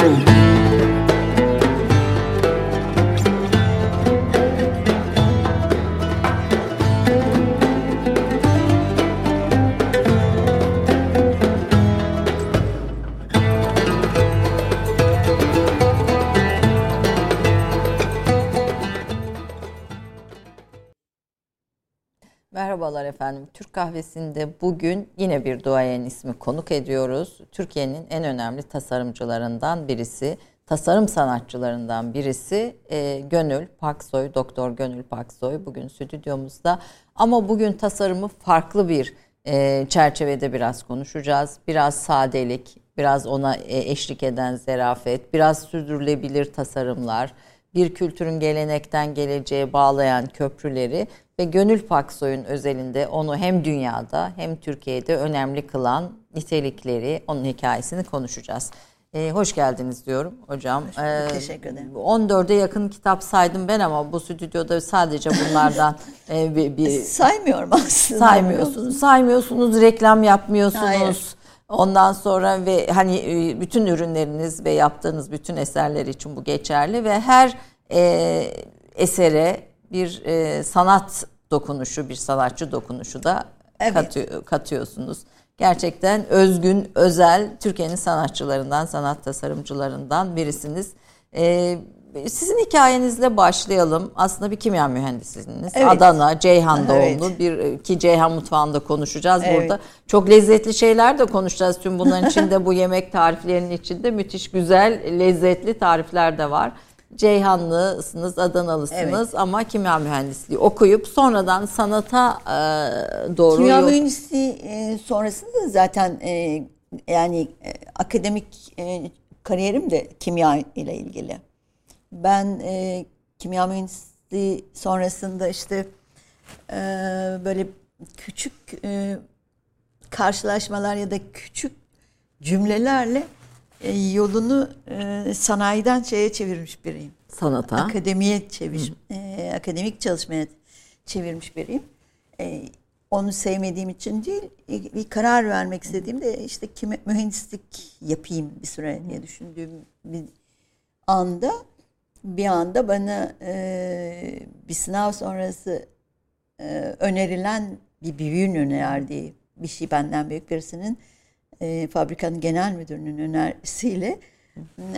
aprender. Merhabalar efendim. Türk Kahvesi'nde bugün yine bir duayen ismi konuk ediyoruz. Türkiye'nin en önemli tasarımcılarından birisi, tasarım sanatçılarından birisi e, Gönül Paksoy, Doktor Gönül Paksoy bugün stüdyomuzda. Ama bugün tasarımı farklı bir e, çerçevede biraz konuşacağız. Biraz sadelik, biraz ona e, eşlik eden zerafet, biraz sürdürülebilir tasarımlar, bir kültürün gelenekten geleceğe bağlayan köprüleri ve Gönül Paksoy'un özelinde onu hem dünyada hem Türkiye'de önemli kılan nitelikleri, onun hikayesini konuşacağız. Ee, hoş geldiniz diyorum hocam. Ee, Teşekkür ederim. 14'e yakın kitap saydım ben ama bu stüdyoda sadece bunlardan e, bir, bir... Saymıyorum aslında. Saymıyorsunuz. Saymıyorsunuz, reklam yapmıyorsunuz. Hayır. Ondan sonra ve hani e, bütün ürünleriniz ve yaptığınız bütün eserler için bu geçerli ve her e, esere bir e, sanat dokunuşu, bir sanatçı dokunuşu da evet. katıyor, katıyorsunuz. Gerçekten özgün, özel Türkiye'nin sanatçılarından, sanat tasarımcılarından birisiniz. E, sizin hikayenizle başlayalım. Aslında bir kimya mühendisiniz. Evet. Adana, Ceyhan doğumlu. Evet. Bir ki Ceyhan mutfağında konuşacağız evet. burada. Çok lezzetli şeyler de konuşacağız. Tüm bunların içinde bu yemek tariflerinin içinde müthiş güzel, lezzetli tarifler de var. Ceyhanlısınız, Adanalısınız evet. ama kimya mühendisliği okuyup sonradan sanata e, doğru Kimya yol... mühendisliği e, sonrasında zaten e, yani e, akademik e, kariyerim de kimya ile ilgili. Ben e, kimya mühendisliği sonrasında işte e, böyle küçük e, karşılaşmalar ya da küçük cümlelerle e, yolunu e, sanayiden şeye çevirmiş biriyim. Sanata. Akademiye çevirmiş, e, akademik çalışmaya çevirmiş biriyim. E, onu sevmediğim için değil, e, bir karar vermek istediğimde işte kime, mühendislik yapayım bir süre diye düşündüğüm bir anda bir anda bana e, bir sınav sonrası e, önerilen bir büyüğün önerdiği bir şey benden büyük birisinin e, fabrikanın genel müdürünün önerisiyle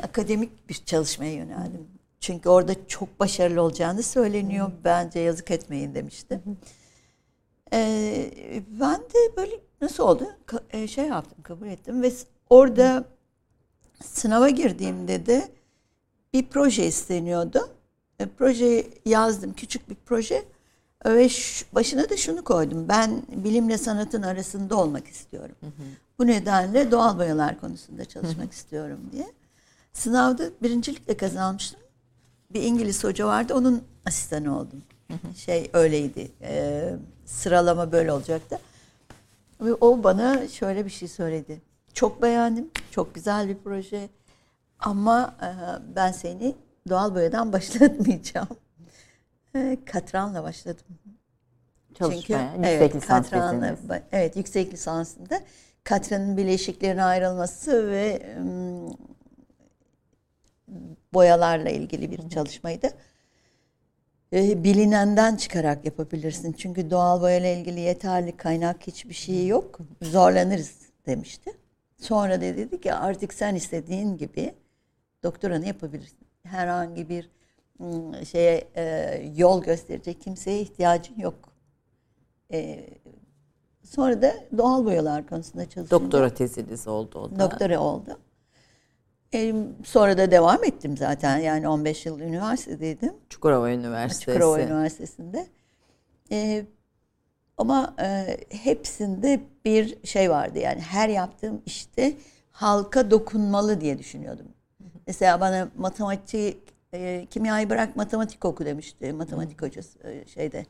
akademik bir çalışmaya yöneldim. Çünkü orada çok başarılı olacağını söyleniyor. Bence yazık etmeyin demişti. Ee, ben de böyle nasıl oldu? Ka- e, şey yaptım, kabul ettim ve orada sınava girdiğimde de bir proje isteniyordu. E, proje yazdım, küçük bir proje. Ve şu, başına da şunu koydum. Ben bilimle sanatın arasında olmak istiyorum. Hı hı. Bu nedenle doğal boyalar konusunda çalışmak istiyorum diye. Sınavda birincilikle kazanmıştım. Bir İngiliz hoca vardı. Onun asistanı oldum. Şey öyleydi. E, sıralama böyle olacaktı. Ve o bana şöyle bir şey söyledi. Çok beğendim. Çok güzel bir proje. Ama e, ben seni doğal boyadan başlatmayacağım. E, katranla başladım. Çalışmaya, Çünkü, yüksek evet, lisans katranla, Evet, yüksek lisansında katranın bileşiklerine ayrılması ve boyalarla ilgili bir çalışmaydı. E, bilinenden çıkarak yapabilirsin. Çünkü doğal boyayla ilgili yeterli kaynak hiçbir şey yok. Zorlanırız demişti. Sonra da dedi ki artık sen istediğin gibi doktoranı yapabilirsin. Herhangi bir şeye e, yol gösterecek kimseye ihtiyacın yok. Sonra da doğal boyalar konusunda çalıştım. Doktora teziniz oldu o da. Doktora oldu. E, sonra da devam ettim zaten. Yani 15 yıl üniversitedeydim. Çukurova Üniversitesi. Çukurova Üniversitesi'nde. E, ama e, hepsinde bir şey vardı yani her yaptığım işte halka dokunmalı diye düşünüyordum. Mesela bana matematik, e, kimyayı bırak matematik oku demişti matematik hocası e, şeyde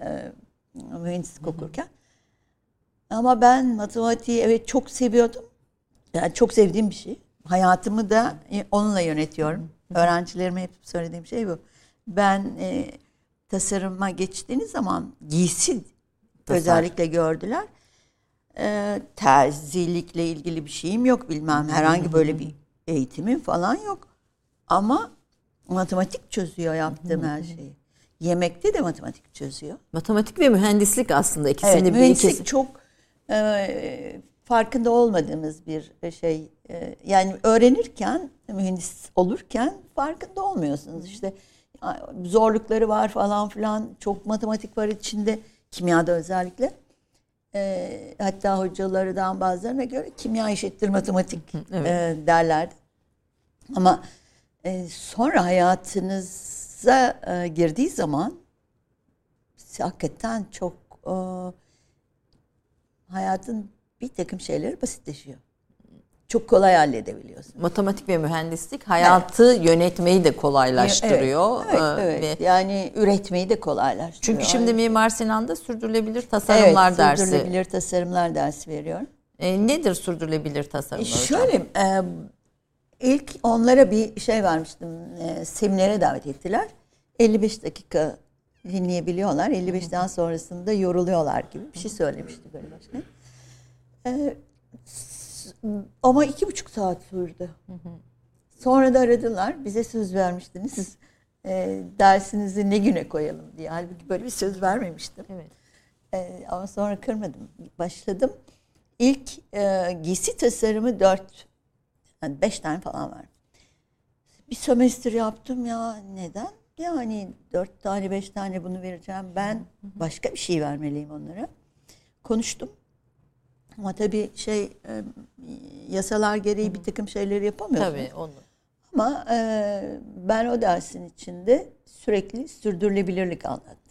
e, mühendislik okurken. Ama ben matematiği evet çok seviyordum. Yani çok sevdiğim bir şey. Hayatımı da e, onunla yönetiyorum. Öğrencilerime hep söylediğim şey bu. Ben e, tasarıma geçtiğiniz zaman giysi Tasar. özellikle gördüler. E, terzilikle ilgili bir şeyim yok bilmem. Herhangi böyle bir eğitimim falan yok. Ama matematik çözüyor yaptığım her şeyi. Yemekte de matematik çözüyor. Matematik ve mühendislik aslında ikisini Evet, bir mühendislik ikisi. çok e, farkında olmadığımız bir şey. E, yani öğrenirken, mühendis olurken farkında olmuyorsunuz. İşte zorlukları var falan filan. Çok matematik var içinde. Kimyada özellikle. E, hatta hocalardan bazılarına göre kimya eşittir matematik Evet. e, derlerdi. Ama e, sonra hayatınıza e, girdiği zaman hakikaten çok e, hayatın bir takım şeyleri basitleşiyor. Çok kolay halledebiliyorsun. Matematik ve mühendislik hayatı yönetmeyi de kolaylaştırıyor. Evet, Ee, evet, ve- Yani üretmeyi de kolaylaştırıyor. Çünkü şimdi Mimar Sinan'da sürdürülebilir tasarımlar evet, dersi. sürdürülebilir tasarımlar dersi veriyorum. E, nedir sürdürülebilir tasarımlar E? Şöyle e, ilk onlara bir şey vermiştim. E, seminere davet ettiler. 55 dakika dinleyebiliyorlar. 55'ten sonrasında yoruluyorlar gibi bir şey söylemişti böyle başkan. E, s- ama iki buçuk saat sürdü. Sonra da aradılar. Bize söz vermiştiniz. Siz e, dersinizi ne güne koyalım diye. Halbuki böyle bir söz vermemiştim. Evet. Ee, ama sonra kırmadım. Başladım. İlk e, giysi tasarımı dört, yani beş tane falan var. Bir sömestr yaptım ya. Neden? Yani dört tane, beş tane bunu vereceğim. Ben başka bir şey vermeliyim onlara. Konuştum. Ama tabii şey e, yasalar gereği bir takım şeyleri yapamıyorsun. Tabii onu. Ama e, ben o dersin içinde sürekli sürdürülebilirlik anlattım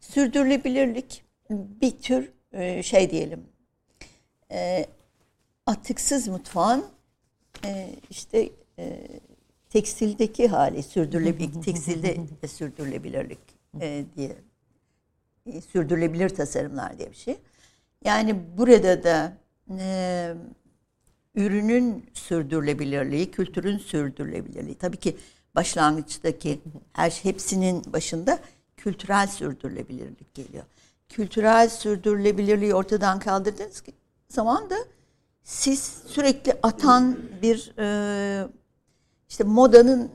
sürdürülebilirlik bir tür e, şey diyelim atıksız mutfağın işte tekstildeki hali sürdürülebilirlik tekstilde de sürdürülebilirlik e, diye e, sürdürülebilir tasarımlar diye bir şey. Yani burada da e, ürünün sürdürülebilirliği, kültürün sürdürülebilirliği. Tabii ki başlangıçtaki her şey- hepsinin başında kültürel sürdürülebilirlik geliyor. Kültürel sürdürülebilirliği ortadan kaldırdığınız zaman da siz sürekli atan bir e, işte modanın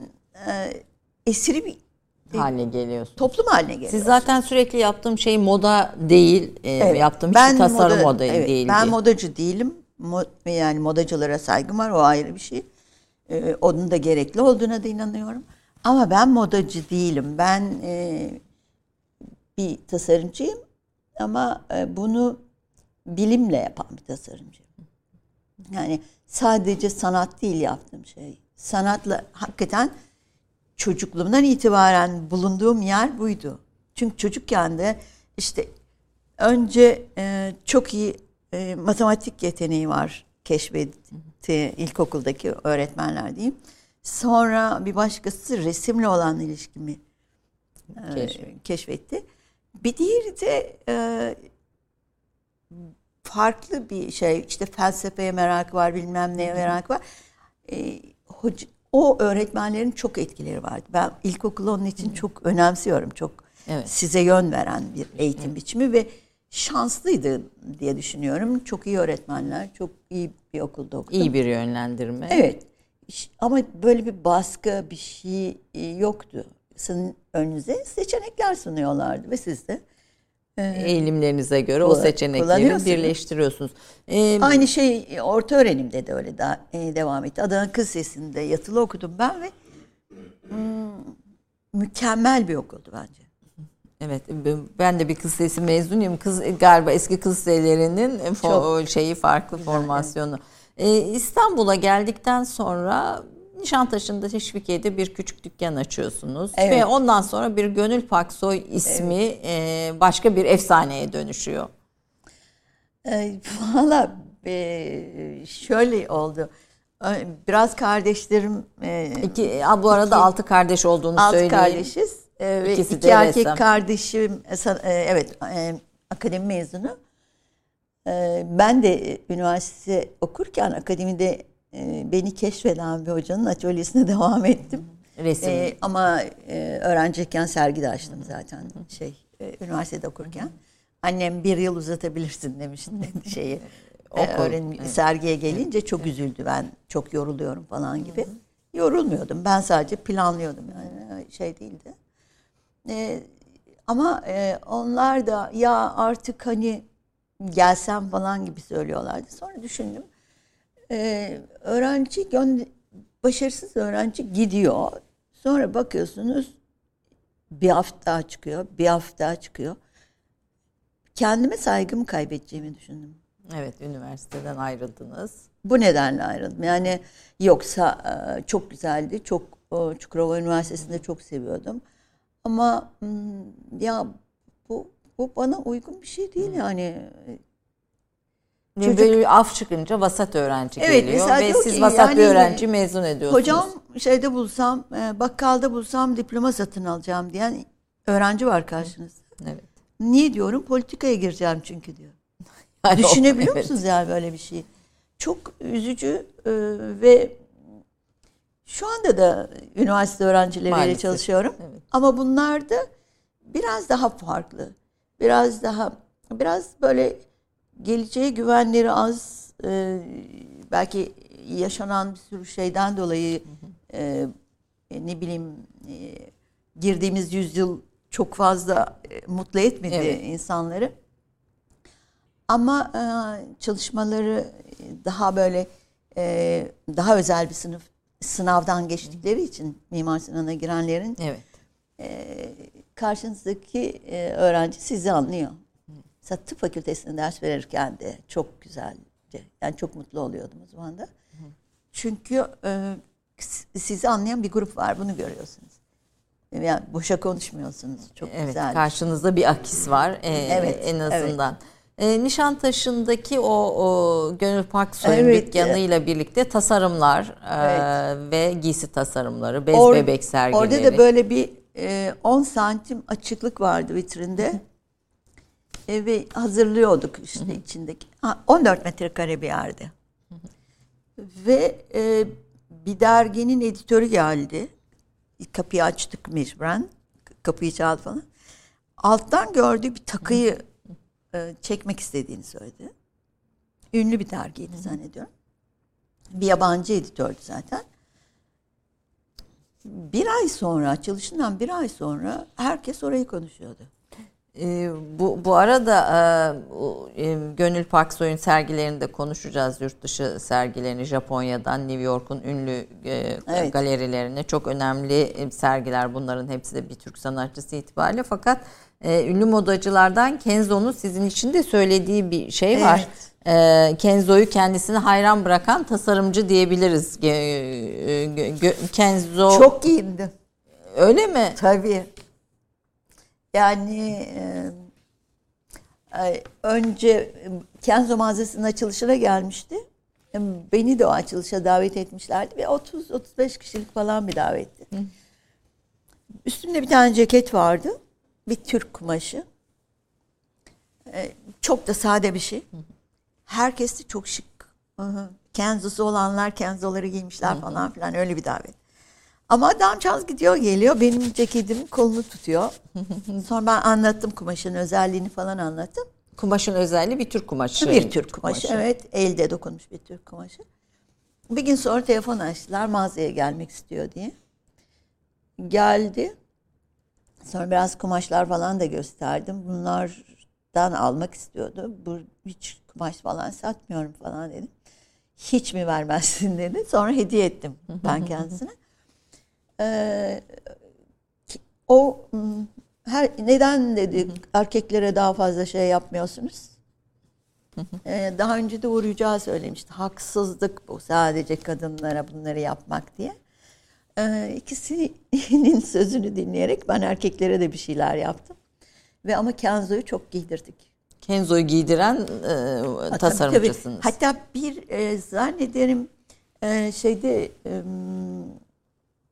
e, esiri bir Haline geliyorsun. toplum haline geliyor. Siz zaten sürekli yaptığım şey moda değil, e, Evet. yaptığım şey tasarım moda, evet, değil. Ben diye. modacı değilim. Mo- yani modacılara saygım var. O ayrı bir şey. Ee, onun da gerekli olduğuna da inanıyorum. Ama ben modacı değilim. Ben e, bir tasarımcıyım. Ama e, bunu bilimle yapan bir tasarımcıyım. Yani sadece sanat değil yaptığım şey. Sanatla hakikaten çocukluğumdan itibaren bulunduğum yer buydu. Çünkü çocukken de işte önce e, çok iyi e, matematik yeteneği var keşfetti ilkokuldaki öğretmenler diyeyim. Sonra bir başkası resimle olan ilişkimi e, Keşfetti. keşfetti. Bir diğeri de e, farklı bir şey işte felsefeye merak var bilmem neye merak var. E, hoca, o öğretmenlerin çok etkileri vardı. Ben ilkokulu onun için çok önemsiyorum. Çok Evet. size yön veren bir eğitim biçimi ve şanslıydı diye düşünüyorum. Çok iyi öğretmenler, çok iyi bir okulda okudum. İyi bir yönlendirme. Evet. Ama böyle bir baskı bir şey e, yoktu. Sizin önünüze seçenekler sunuyorlardı ve siz de Eğilimlerinize göre o seçenekleri birleştiriyorsunuz. E, Aynı şey orta öğrenimde de öyle da, e, devam etti. Adana Kız Lisesi'nde yatılı okudum ben ve hmm, mükemmel bir okuldu bence. Evet ben de bir kız lisesi mezunuyum. Kız galiba eski kız liselerinin şeyi farklı formasyonu. Ee, İstanbul'a geldikten sonra Nişantaşı'nda Teşvikiye'de bir küçük dükkan açıyorsunuz. Evet. Ve ondan sonra bir Gönül Paksoy ismi e, başka bir efsaneye dönüşüyor. E, Valla e, şöyle oldu. E, Biraz kardeşlerim e, İki, bu arada altı kardeş olduğunu Alt söyleyeyim. kardeşiz. Ee, ve İkisi iki de erkek ressam. kardeşim e, e, evet e, akademi mezunu. E, ben de e, üniversite okurken akademide e, beni keşfeden bir hocanın atölyesine devam ettim. Resim. E, ama e, öğrenciyken sergi de açtım zaten şey e, üniversitede okurken. Annem bir yıl uzatabilirsin demişti şeyi. e, öğrenim evet. sergiye gelince çok üzüldü. Ben çok yoruluyorum falan gibi. Yorulmuyordum. Ben sadece planlıyordum yani şey değildi. E, ama e, onlar da ya artık hani gelsem falan gibi söylüyorlardı. Sonra düşündüm. E, öğrenci başarısız öğrenci gidiyor. Sonra bakıyorsunuz bir hafta çıkıyor, bir hafta çıkıyor. Kendime saygımı kaybedeceğimi düşündüm. Evet, üniversiteden ayrıldınız. Bu nedenle ayrıldım. Yani yoksa e, çok güzeldi. Çok Çukurova Üniversitesi'nde çok seviyordum. Ama hmm, ya bu bu bana uygun bir şey değil yani. Çocuk... Böyle af çıkınca vasat öğrenci evet, geliyor ve siz vasat yani, bir öğrenci mezun ediyorsunuz. Hocam şeyde bulsam, e, bakkalda bulsam diploma satın alacağım diyen öğrenci var karşınızda. Evet. Niye diyorum? Politikaya gireceğim çünkü diyor. Yani Düşünebiliyor evet. musunuz yani böyle bir şey? Çok üzücü e, ve şu anda da üniversite öğrencileriyle Maalesef. çalışıyorum. Evet. Ama bunlar da biraz daha farklı. Biraz daha biraz böyle geleceğe güvenleri az. E, belki yaşanan bir sürü şeyden dolayı e, ne bileyim e, girdiğimiz yüzyıl çok fazla e, mutlu etmedi evet. insanları. Ama e, çalışmaları daha böyle e, daha özel bir sınıf sınavdan geçtikleri için Mimar Sinan'a girenlerin evet. e, karşınızdaki e, öğrenci sizi anlıyor. Mesela tıp fakültesinde ders verirken de çok güzeldi. Yani çok mutlu oluyordum o zaman da. Çünkü e, sizi anlayan bir grup var. Bunu görüyorsunuz. Yani boşa konuşmuyorsunuz. Çok evet, güzel. Karşınızda bir akis var. Ee, evet, en azından. Evet. E, Nişantaşı'ndaki o, o Gönül Paksoy'un evet. dükkanıyla birlikte tasarımlar evet. e, ve giysi tasarımları, bez Or, bebek sergileri. Orada da böyle bir e, 10 santim açıklık vardı vitrinde. E, hazırlıyorduk işte içindeki. Ha, 14 metrekare bir yerde. Ve e, bir derginin editörü geldi. Kapıyı açtık mecburen. Kapıyı çaldı falan. Alttan gördüğü bir takıyı e, çekmek istediğini söyledi. Ünlü bir dergiydi zannediyorum. Bir yabancı editördü zaten. Bir ay sonra, açılışından bir ay sonra herkes orayı konuşuyordu. E, bu, bu arada e, e, Gönül Paksoy'un sergilerini de konuşacağız. Yurt dışı sergilerini Japonya'dan New York'un ünlü e, evet. galerilerine. Çok önemli e, sergiler bunların hepsi de bir Türk sanatçısı itibariyle. Fakat e, ünlü modacılardan Kenzo'nun sizin için de söylediği bir şey var. Evet. E, Kenzo'yu kendisine hayran bırakan tasarımcı diyebiliriz. E, Kenzo çok giyindi. Öyle mi? Tabii. Yani e, önce Kenzo mağazasının açılışına gelmişti. Beni de o açılışa davet etmişlerdi ve 30-35 kişilik falan bir davetti. Hı. Üstümde bir tane ceket vardı bir Türk kumaşı. Çok da sade bir şey. Herkes de çok şık. Kenzosu olanlar kenzoları giymişler falan filan öyle bir davet. Ama adamcağız gidiyor geliyor benim ceketimin kolunu tutuyor. Sonra ben anlattım kumaşın özelliğini falan anlattım. Kumaşın özelliği bir Türk kumaşı. Bir Türk kumaşı, kumaşı. evet elde dokunmuş bir Türk kumaşı. Bir gün sonra telefon açtılar mağazaya gelmek istiyor diye. Geldi. Sonra biraz kumaşlar falan da gösterdim. Bunlardan almak istiyordu. Bu hiç kumaş falan satmıyorum falan dedim. Hiç mi vermezsin dedi. Sonra hediye ettim ben kendisine. O her neden dedi erkeklere daha fazla şey yapmıyorsunuz? ee, daha önce de uğrayacağı söylemişti. Haksızlık bu sadece kadınlara bunları yapmak diye. Ee, ikisinin sözünü dinleyerek ben erkeklere de bir şeyler yaptım. Ve ama Kenzo'yu çok giydirdik. Kenzo'yu giydiren e, tasarımcısınız. Tabii, tabii. Hatta bir e, zannederim e, şeyde e,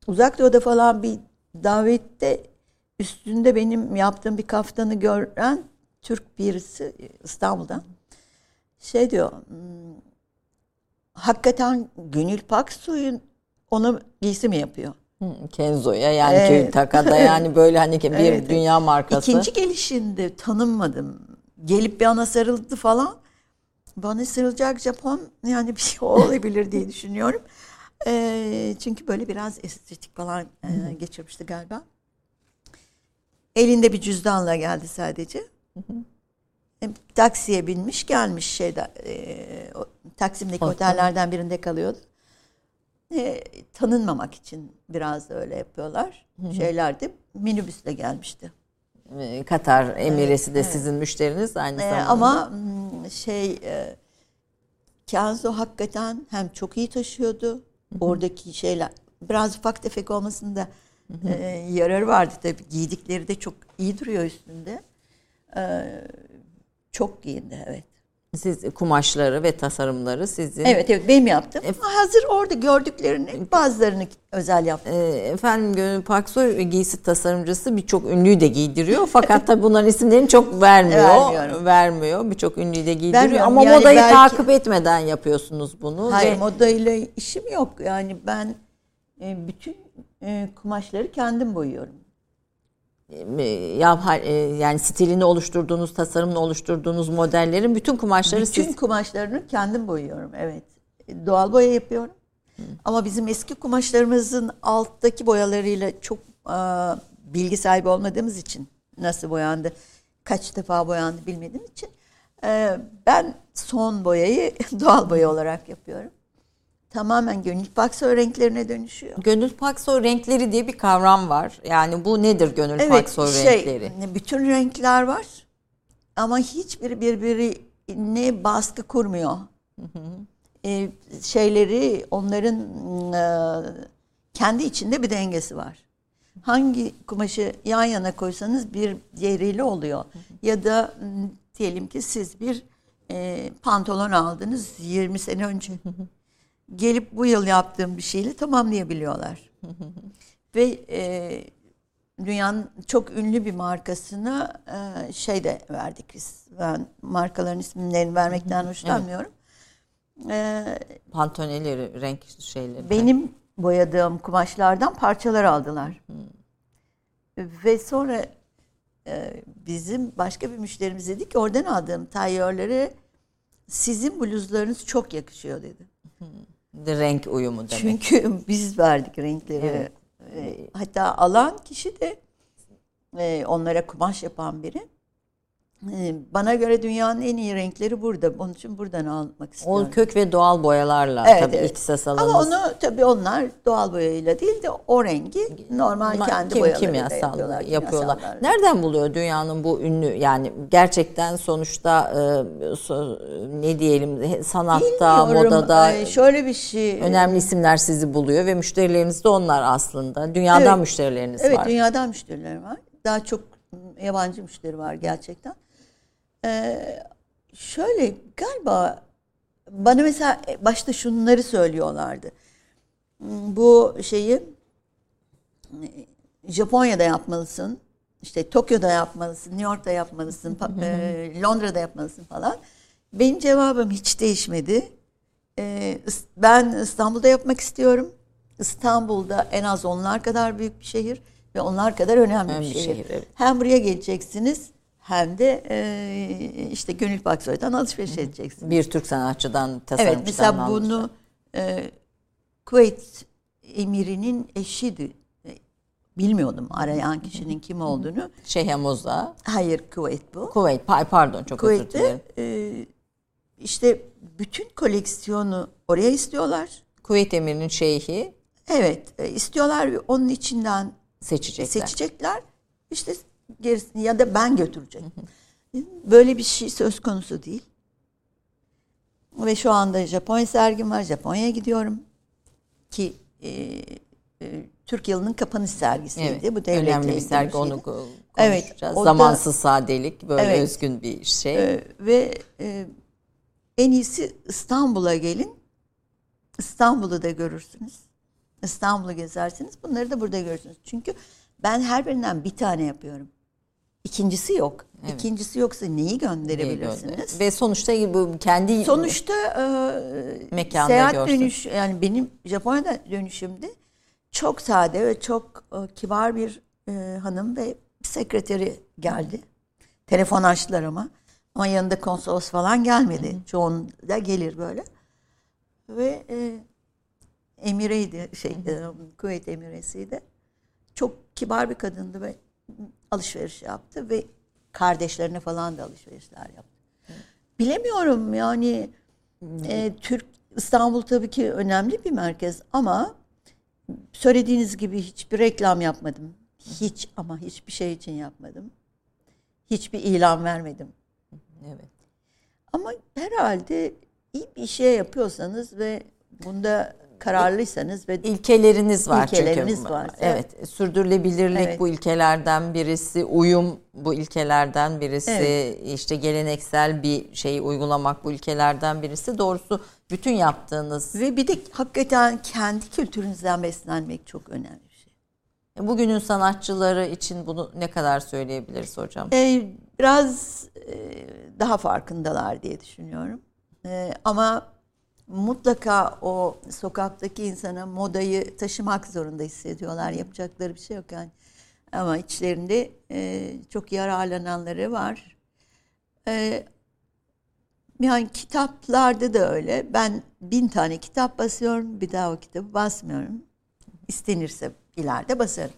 uzak doğuda falan bir davette üstünde benim yaptığım bir kaftanı gören Türk birisi İstanbul'dan şey diyor hmm, hakikaten Gönül Paksoy'un onu giysi mi yapıyor? Kenzo'ya yani evet. takada yani böyle hani bir evet. dünya markası. İkinci gelişinde tanınmadım. Gelip bir ana sarıldı falan. bana sarılacak Japon yani bir şey olabilir diye düşünüyorum. E, çünkü böyle biraz estetik falan e, geçirmişti galiba. Elinde bir cüzdanla geldi sadece. E, taksiye binmiş gelmiş şeyde e, o, Taksim'deki Otel. otellerden birinde kalıyordu. E, tanınmamak için biraz da öyle yapıyorlar. Şeylerdi. Minibüsle gelmişti. Ee, Katar emiresi de sizin müşteriniz aynı E, zamanda. ama şey e, Kenzo hakikaten hem çok iyi taşıyordu. Oradaki şeyler biraz ufak tefek olmasında e, yararı vardı tabii. Giydikleri de çok iyi duruyor üstünde. E, çok giyindi evet. Siz kumaşları ve tasarımları sizin. Evet evet benim yaptım. Hazır orada gördüklerini bazılarını özel yaptım. Ee, Efendim Gönül Paksoy giysi tasarımcısı birçok ünlüyü de giydiriyor. Fakat tabii bunların isimlerini çok vermiyor. Vermiyorum. Vermiyor. Birçok ünlüyü de giydiriyor. Vermiyorum. Ama Yani modayı belki- takip etmeden yapıyorsunuz bunu. Hayır ve, modayla işim yok. Yani ben e, bütün e, kumaşları kendim boyuyorum. Ya, yani stilini oluşturduğunuz, tasarımını oluşturduğunuz modellerin bütün kumaşları Bütün siz kumaşlarını kendim boyuyorum. Evet. Doğal boya yapıyorum. Ama bizim eski kumaşlarımızın alttaki boyalarıyla çok e, bilgi sahibi olmadığımız için nasıl boyandı, kaç defa boyandı bilmediğim için e, ben son boyayı doğal boya olarak yapıyorum. Tamamen gönül pakso renklerine dönüşüyor. Gönül Paksoy renkleri diye bir kavram var. Yani bu nedir Gönül Evet, Paksoy şey, renkleri? bütün renkler var ama hiçbiri birbirine baskı kurmuyor. Ee, şeyleri onların e, kendi içinde bir dengesi var. Hangi kumaşı yan yana koysanız bir diğeriyle oluyor. Ya da diyelim ki siz bir e, pantolon aldınız 20 sene önce. Gelip bu yıl yaptığım bir şeyle tamamlayabiliyorlar. Ve e, dünyanın çok ünlü bir markasına e, şey de verdik biz. Ben markaların isimlerini vermekten hoşlanmıyorum. E, Pantoneleri, renk şeyleri. benim boyadığım kumaşlardan parçalar aldılar. Ve sonra e, bizim başka bir müşterimiz dedi ki oradan aldığım tayyörlere sizin bluzlarınız çok yakışıyor dedi. De renk uyumu demek. Çünkü biz verdik renkleri. Evet. E, Hatta alan kişi de e, onlara kumaş yapan biri. Bana göre dünyanın en iyi renkleri burada. Onun için buradan almak istiyorum. O kök ve doğal boyalarla Evet, tabii evet. ihtisas Ama alanınız. onu tabii onlar doğal boyayla değil de o rengi normal Ma- kendi kim- boyalarıyla kimyasal yapıyorlar. yapıyorlar. kimyasallarla. Nereden buluyor dünyanın bu ünlü yani gerçekten sonuçta e, ne diyelim sanatta, Bilmiyorum. modada Ee, şöyle bir şey. önemli isimler sizi buluyor ve müşterileriniz de onlar aslında. Dünyadan Evet. müşterileriniz Evet var. dünyadan müşteriler var. Daha çok yabancı müşteri var gerçekten. Ee, şöyle galiba bana mesela başta şunları söylüyorlardı. Bu şeyi Japonya'da yapmalısın. işte Tokyo'da yapmalısın, New York'ta yapmalısın, e, Londra'da yapmalısın falan. Benim cevabım hiç değişmedi. Ee, ben İstanbul'da yapmak istiyorum. İstanbul'da en az onlar kadar büyük bir şehir ve onlar kadar önemli Önemli bir bir şehir. şehir, evet. Hem buraya geleceksiniz hem de e, işte Gönül Paksoy'dan alışveriş edeceksiniz. Bir Türk sanatçıdan, Evet tasarımcıdan mesela almışlar. bunu e, Kuveyt emirinin eşiydi. E, Bilmiyordum arayan kişinin kim olduğunu. Şeyh Moza, Hayır Kuveyt bu. Kuveyt, pa- pardon çok özür Kuveyt'te dilerim. e, işte bütün koleksiyonu oraya istiyorlar. Kuveyt emirinin şeyhi Evet e, istiyorlar ve onun içinden seçecekler. seçecekler. İşte gerisini ya da ben götüreceğim. Böyle bir şey söz konusu değil. Ve şu anda Japonya sergim var. Japonya'ya gidiyorum. Ki e, e, Türk yılının kapanış sergisiydi. Evet, Bu devletle önemli bir sergi şeydi. onu ko- konuşacağız. Evet, o da- Zamansız sadelik böyle Evet. özgün bir şey. Ee, ve e, en iyisi İstanbul'a gelin. İstanbul'u da görürsünüz. İstanbul'u gezersiniz. Bunları da burada görürsünüz. Çünkü ben her birinden bir tane yapıyorum. İkincisi yok. İkincisi yoksa neyi gönderebilirsiniz? Ve sonuçta bu kendi Sonuçta e, Mekanda seyahat görsün. dönüş yani benim Japonya'da dönüşümde çok sade ve çok e, kibar bir e, hanım ve sekreteri geldi. Telefon açtılar ama. Ama yanında konsolos falan gelmedi. Çoğunda gelir böyle. Ve e, emireydi, şey, e, Kuveyt emiresiydi. Çok kibar bir kadındı ve alışveriş yaptı ve kardeşlerine falan da alışverişler yaptı. Bilemiyorum yani e, Türk İstanbul tabii ki önemli bir merkez ama söylediğiniz gibi hiçbir reklam yapmadım. Hiç ama hiçbir şey için yapmadım. Hiçbir ilan vermedim. Evet. Ama herhalde iyi bir şey yapıyorsanız ve bunda kararlıysanız ve ilkeleriniz var ilkeleriniz çünkü. var. Evet. evet. Sürdürülebilirlik evet. bu ilkelerden birisi, uyum bu ilkelerden birisi, evet. işte geleneksel bir şeyi uygulamak bu ilkelerden birisi. Doğrusu bütün yaptığınız ve bir de hakikaten kendi kültürünüzden beslenmek çok önemli bir şey. E, bugünün sanatçıları için bunu ne kadar söyleyebiliriz hocam? Ee, biraz e, daha farkındalar diye düşünüyorum. E, ama mutlaka o sokaktaki insana modayı taşımak zorunda hissediyorlar. Yapacakları bir şey yok yani. Ama içlerinde e, çok yararlananları var. E, yani kitaplarda da öyle. Ben bin tane kitap basıyorum. Bir daha o kitabı basmıyorum. İstenirse ileride basarım.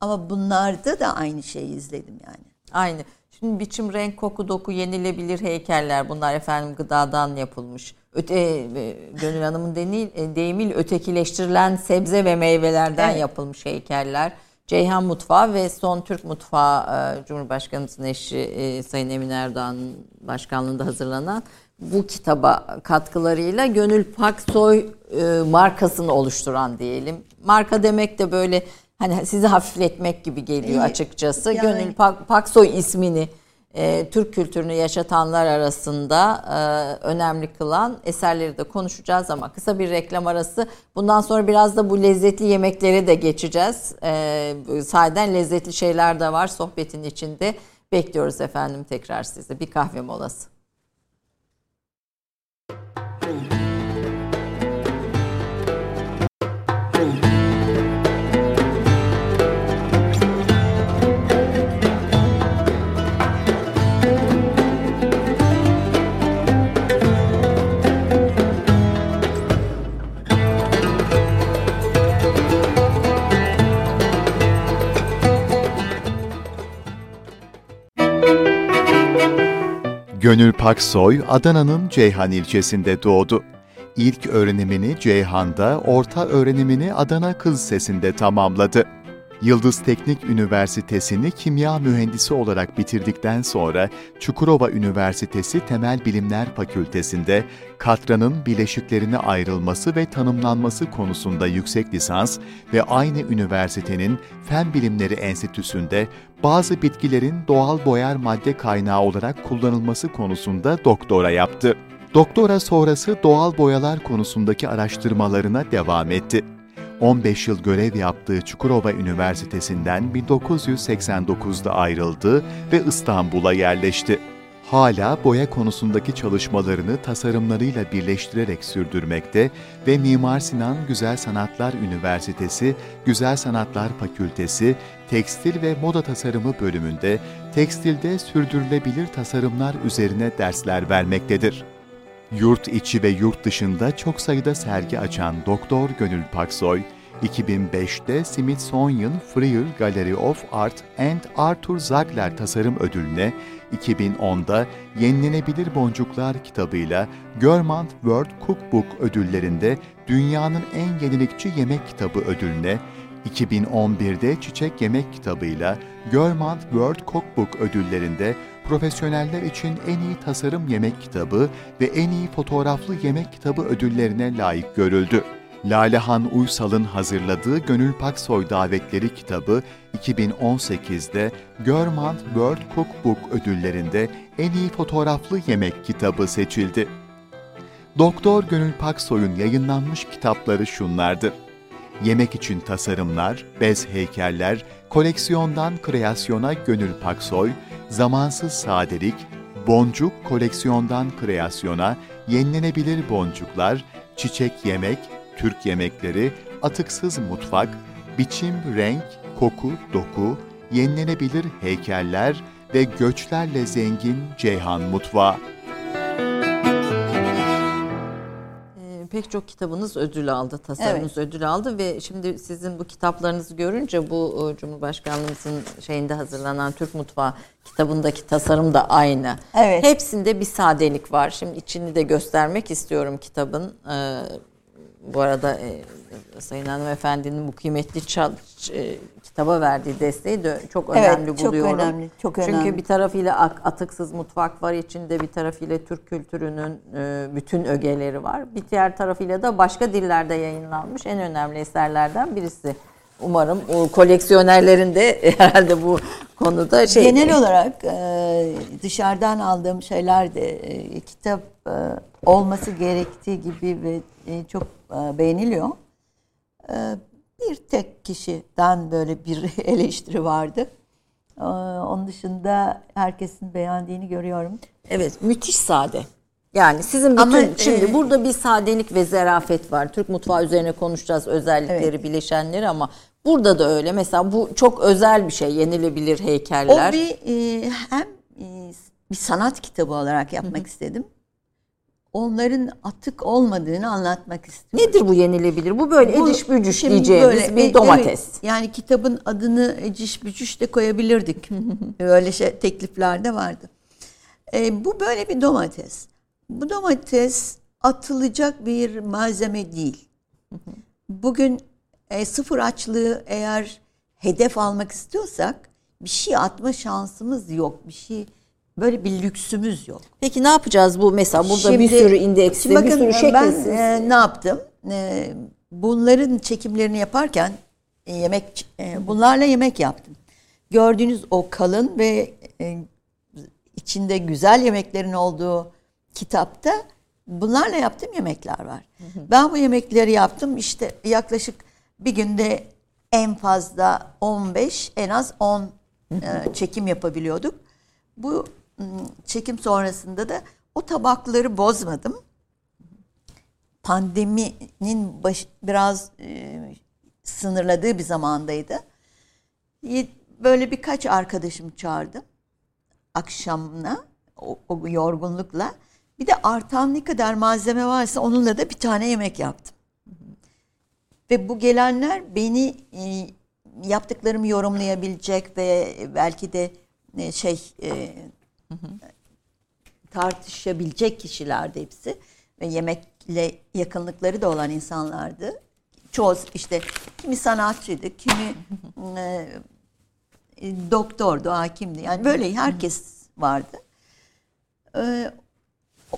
Ama bunlarda da aynı şeyi izledim yani. Aynı. Şimdi biçim, renk, koku, doku, yenilebilir heykeller bunlar efendim gıdadan yapılmış. Öte, e, Gönül Hanım'ın e, deyimiyle ötekileştirilen sebze ve meyvelerden evet. yapılmış heykeller. Ceyhan Mutfağı ve Son Türk Mutfağı e, Cumhurbaşkanımızın eşi Sayın Emin Erdoğan başkanlığında hazırlanan bu kitaba katkılarıyla Gönül Paksoy markasını oluşturan diyelim. Marka demek de böyle hani sizi hafifletmek gibi geliyor açıkçası. Yani, Gönül Pak, Paksoy ismini e, Türk kültürünü yaşatanlar arasında e, önemli kılan eserleri de konuşacağız ama kısa bir reklam arası. Bundan sonra biraz da bu lezzetli yemeklere de geçeceğiz. E, sahiden lezzetli şeyler de var sohbetin içinde. Bekliyoruz efendim tekrar sizi. Bir kahve molası. Gönül Paksoy, Adana'nın Ceyhan ilçesinde doğdu. İlk öğrenimini Ceyhan'da, orta öğrenimini Adana Kız Sesi'nde tamamladı. Yıldız Teknik Üniversitesi'ni kimya mühendisi olarak bitirdikten sonra Çukurova Üniversitesi Temel Bilimler Fakültesi'nde katranın bileşiklerine ayrılması ve tanımlanması konusunda yüksek lisans ve aynı üniversitenin Fen Bilimleri Enstitüsü'nde bazı bitkilerin doğal boyar madde kaynağı olarak kullanılması konusunda doktora yaptı. Doktora sonrası doğal boyalar konusundaki araştırmalarına devam etti. 15 yıl görev yaptığı Çukurova Üniversitesi'nden 1989'da ayrıldı ve İstanbul'a yerleşti. Hala boya konusundaki çalışmalarını tasarımlarıyla birleştirerek sürdürmekte ve Mimar Sinan Güzel Sanatlar Üniversitesi Güzel Sanatlar Fakültesi Tekstil ve Moda Tasarımı bölümünde tekstilde sürdürülebilir tasarımlar üzerine dersler vermektedir. Yurt içi ve yurt dışında çok sayıda sergi açan Doktor Gönül Paksoy, 2005'te Smithsonian Freer Gallery of Art and Arthur Zagler Tasarım Ödülü'ne, 2010'da Yenilenebilir Boncuklar kitabıyla Görmant World Cookbook ödüllerinde Dünyanın en yenilikçi yemek kitabı ödülüne, 2011'de Çiçek Yemek kitabıyla Görmant World Cookbook ödüllerinde profesyoneller için en iyi tasarım yemek kitabı ve en iyi fotoğraflı yemek kitabı ödüllerine layık görüldü. Lalehan Uysal'ın hazırladığı Gönül Paksoy Davetleri kitabı 2018'de Görmant World Cookbook ödüllerinde en iyi fotoğraflı yemek kitabı seçildi. Doktor Gönül Paksoy'un yayınlanmış kitapları şunlardır. Yemek için tasarımlar, bez heykeller, koleksiyondan kreasyona Gönül Paksoy, zamansız sadelik, boncuk koleksiyondan kreasyona, yenilenebilir boncuklar, çiçek yemek, Türk yemekleri, atıksız mutfak, biçim, renk, koku, doku, yenilenebilir heykeller ve göçlerle zengin Ceyhan Mutfağı. Pek çok kitabınız ödül aldı, tasarımınız evet. ödül aldı ve şimdi sizin bu kitaplarınızı görünce bu e, Cumhurbaşkanlığımızın şeyinde hazırlanan Türk Mutfağı kitabındaki tasarım da aynı. Evet. Hepsinde bir sadelik var. Şimdi içini de göstermek istiyorum kitabın. Ee, bu arada e, Sayın Hanımefendinin bu kıymetli çal, e, kitaba verdiği desteği de çok önemli evet, buluyorum. Çok önemli, çok önemli. Çünkü bir tarafıyla atıksız mutfak var içinde, bir tarafıyla Türk kültürünün e, bütün ögeleri var. Bir diğer tarafıyla da başka dillerde yayınlanmış en önemli eserlerden birisi. Umarım o koleksiyonerlerin de herhalde bu konuda şey... Genel olarak e, dışarıdan aldığım şeyler de e, kitap e, olması gerektiği gibi ve e, çok beğeniliyor. E, bir tek kişiden böyle bir eleştiri vardı. E, onun dışında herkesin beğendiğini görüyorum. Evet, müthiş sade. Yani sizin bütün Ama, şimdi e, burada bir sadelik ve zerafet var. Türk mutfağı üzerine konuşacağız özellikleri, evet. bileşenleri ama burada da öyle. Mesela bu çok özel bir şey, yenilebilir heykeller. O bir e, hem e, bir sanat kitabı olarak yapmak Hı-hı. istedim onların atık olmadığını anlatmak istiyorum. Nedir bu yenilebilir? Bu böyle bu, eciş bücüş diyeceğimiz böyle, bir domates. Evet, yani kitabın adını eciş bücüş de koyabilirdik. Öyle şey teklifler de vardı. E, bu böyle bir domates. Bu domates atılacak bir malzeme değil. Bugün e, sıfır açlığı eğer hedef almak istiyorsak bir şey atma şansımız yok. Bir şey Böyle bir lüksümüz yok. Peki ne yapacağız bu mesela burada şimdi, bir sürü indeksli, bakın, bir sürü şekilsiz. Ben e, ne yaptım? E, bunların çekimlerini yaparken e, yemek e, bunlarla yemek yaptım. Gördüğünüz o kalın ve e, içinde güzel yemeklerin olduğu kitapta bunlarla yaptığım yemekler var. Ben bu yemekleri yaptım işte yaklaşık bir günde en fazla 15 en az 10 e, çekim yapabiliyorduk. Bu çekim sonrasında da o tabakları bozmadım. Pandeminin baş, biraz e, sınırladığı bir zamandaydı. Böyle birkaç arkadaşım çağırdım akşamına o, o yorgunlukla. Bir de artan ne kadar malzeme varsa onunla da bir tane yemek yaptım. Ve bu gelenler beni e, yaptıklarımı yorumlayabilecek ve belki de e, şey e, tartışabilecek kişilerdi hepsi. Ve yemekle yakınlıkları da olan insanlardı. Çoğu işte kimi sanatçıydı, kimi e, doktordu, hakimdi. Yani böyle herkes vardı. E,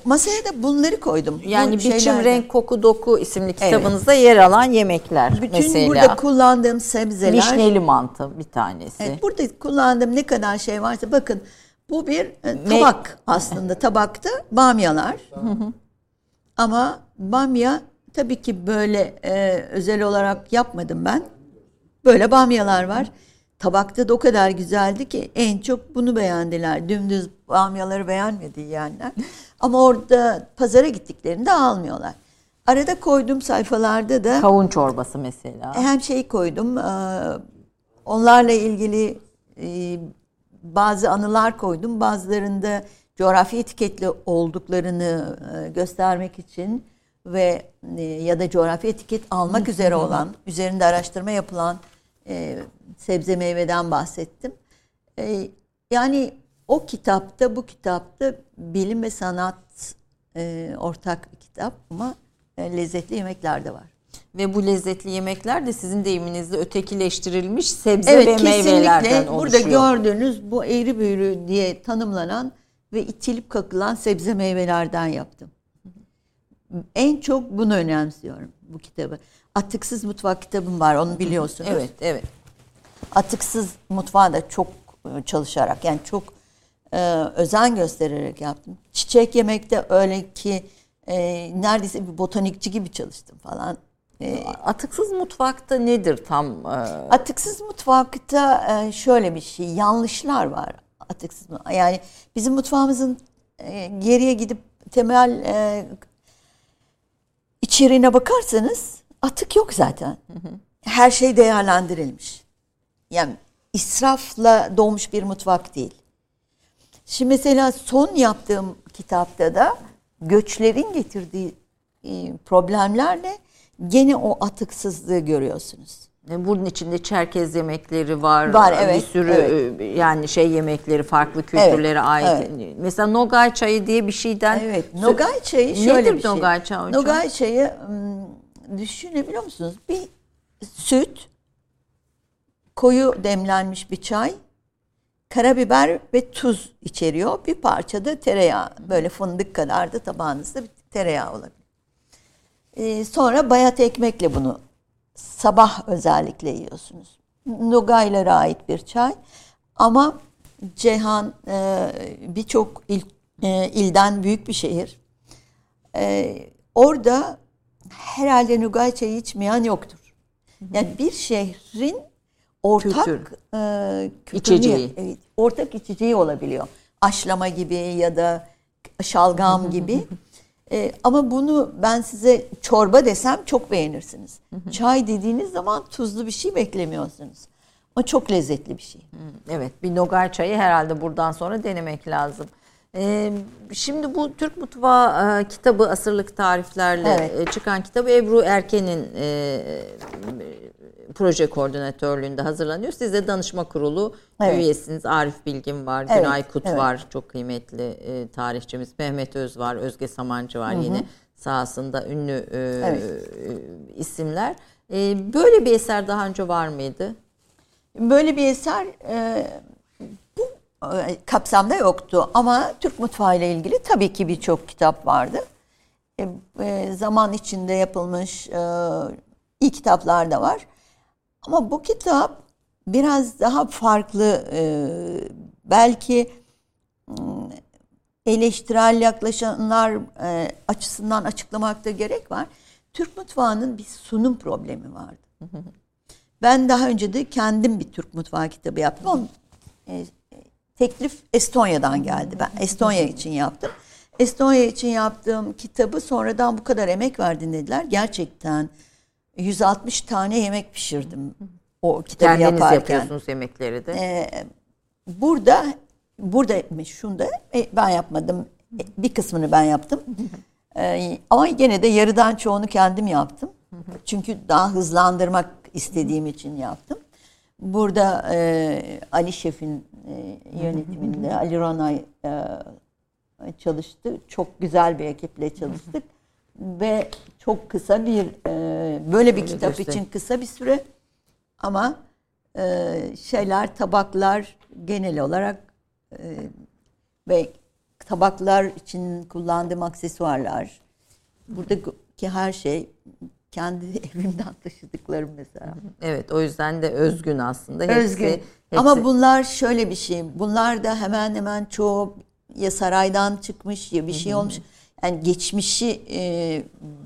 masaya da bunları koydum. Yani Bu Biçim. Renk, Koku, Doku isimli kitabınızda evet. yer alan yemekler Bütün mesela. burada kullandığım sebzeler. Vişneli mantı bir tanesi. Evet, burada kullandığım ne kadar şey varsa bakın bu bir e, tabak ne? aslında. Tabakta bamyalar. Ama bamya tabii ki böyle e, özel olarak yapmadım ben. Böyle bamyalar var. Tabakta da o kadar güzeldi ki en çok bunu beğendiler. Dümdüz bamyaları beğenmedi yiyenler. Ama orada pazara gittiklerinde almıyorlar. Arada koyduğum sayfalarda da... Kavun çorbası mesela. Hem şey koydum. E, onlarla ilgili e, bazı anılar koydum. Bazılarında coğrafi etiketli olduklarını e, göstermek için ve e, ya da coğrafi etiket almak üzere olan, üzerinde araştırma yapılan e, sebze meyveden bahsettim. Yani o kitapta, bu kitapta bilim ve sanat ortak kitap ama lezzetli yemekler de var. Ve bu lezzetli yemekler de sizin deyiminizde ötekileştirilmiş sebze evet, ve meyvelerden oluşuyor. Burada gördüğünüz bu eğri büğrü diye tanımlanan ve itilip kakılan sebze meyvelerden yaptım. En çok bunu önemsiyorum bu kitabı. Atıksız mutfak kitabım var onu biliyorsunuz. Evet, evet. Atıksız mutfağı da çok e, çalışarak yani çok e, özen göstererek yaptım. Çiçek yemekte öyle ki e, neredeyse bir botanikçi gibi çalıştım falan. E, atıksız mutfakta nedir tam? E... Atıksız mutfakta e, şöyle bir şey, yanlışlar var. Atıksız yani bizim mutfağımızın e, geriye gidip temel içeriğine bakarsanız atık yok zaten. Her şey değerlendirilmiş. Yani israfla doğmuş bir mutfak değil. Şimdi mesela son yaptığım kitapta da göçlerin getirdiği problemlerle gene o atıksızlığı görüyorsunuz. E, bunun içinde Çerkez yemekleri var. Var, Bir evet, sürü evet. e, yani şey yemekleri farklı kültürlere Evet, ait. Mesela Nogay çayı diye bir şeyden. Evet, Nogay çayı şöyle Nedir bir şey. Nogay çayı hocam? Nogay çayı düşünebiliyor musunuz? Bir süt, koyu demlenmiş bir çay, karabiber ve tuz içeriyor. Bir parça da tereyağı. Böyle fındık kadar da tabağınızda bir tereyağı olabilir. Ee, sonra bayat ekmekle bunu sabah özellikle yiyorsunuz. Nogaylara ait bir çay. Ama Ceyhan e, birçok il, e, ilden büyük bir şehir. E, orada herhalde Nogay çayı içmeyen yoktur. Yani bir şehrin ortak Kültür. e, İçeceği. evet, ortak içeceği olabiliyor. Aşlama gibi ya da şalgam gibi. E, ama bunu ben size çorba desem çok beğenirsiniz. Çay dediğiniz zaman tuzlu bir şey beklemiyorsunuz. Ama çok lezzetli bir şey. Evet bir Nogay çayı herhalde buradan sonra denemek lazım. Ee, şimdi bu Türk Mutfağı e, kitabı Asırlık Tariflerle Evet. e, çıkan kitabı Ebru Erken'in e, proje koordinatörlüğünde hazırlanıyor. Siz de danışma kurulu Evet. üyesiniz. Arif Bilgin var, Evet, Günay Kut evet. var. Çok kıymetli e, tarihçimiz. Mehmet Öz var, Özge Samancı var yine sahasında ünlü e, Evet. e, isimler. E, böyle bir eser daha önce var mıydı? Böyle bir eser e, bu e, kapsamda yoktu ama Türk mutfağı ile ilgili tabii ki birçok kitap vardı. E, e, zaman içinde yapılmış e, iyi kitaplar da var. Ama bu kitap biraz daha farklı e, belki hmm, eleştirel yaklaşanlar e, açısından açıklamakta gerek var. Türk mutfağının bir sunum problemi vardı. Ben daha önce de kendim bir Türk mutfağı kitabı yaptım. Ama, e, teklif Estonya'dan geldi. Ben Estonya için yaptım. Estonya için yaptığım kitabı sonradan bu kadar emek verdin dediler. Gerçekten 160 tane yemek pişirdim o kitabı Kendiniz yaparken. yapıyorsunuz yemekleri de. Ee, burada burada şunda e, ben yapmadım. E, Bir kısmını ben yaptım. Ee, ama gene de yarıdan çoğunu kendim yaptım. Çünkü daha hızlandırmak istediğim için yaptım. Burada e, Ali Şef'in e, yönetiminde Ali Ronay e, çalıştı. Çok güzel bir ekiple çalıştık. Ve çok kısa bir e, böyle bir Öyle kitap göster- için kısa bir süre ama e, şeyler tabaklar genel olarak e, ve tabaklar için kullandığım aksesuarlar buradaki her şey kendi evimden taşıdıklarım mesela. Evet o yüzden de özgün aslında. Hepsi, Özgün. hepsi- Ama bunlar şöyle bir şey. Bunlar da hemen hemen çoğu ya saraydan çıkmış ya bir şey olmuş. Yani geçmişi e,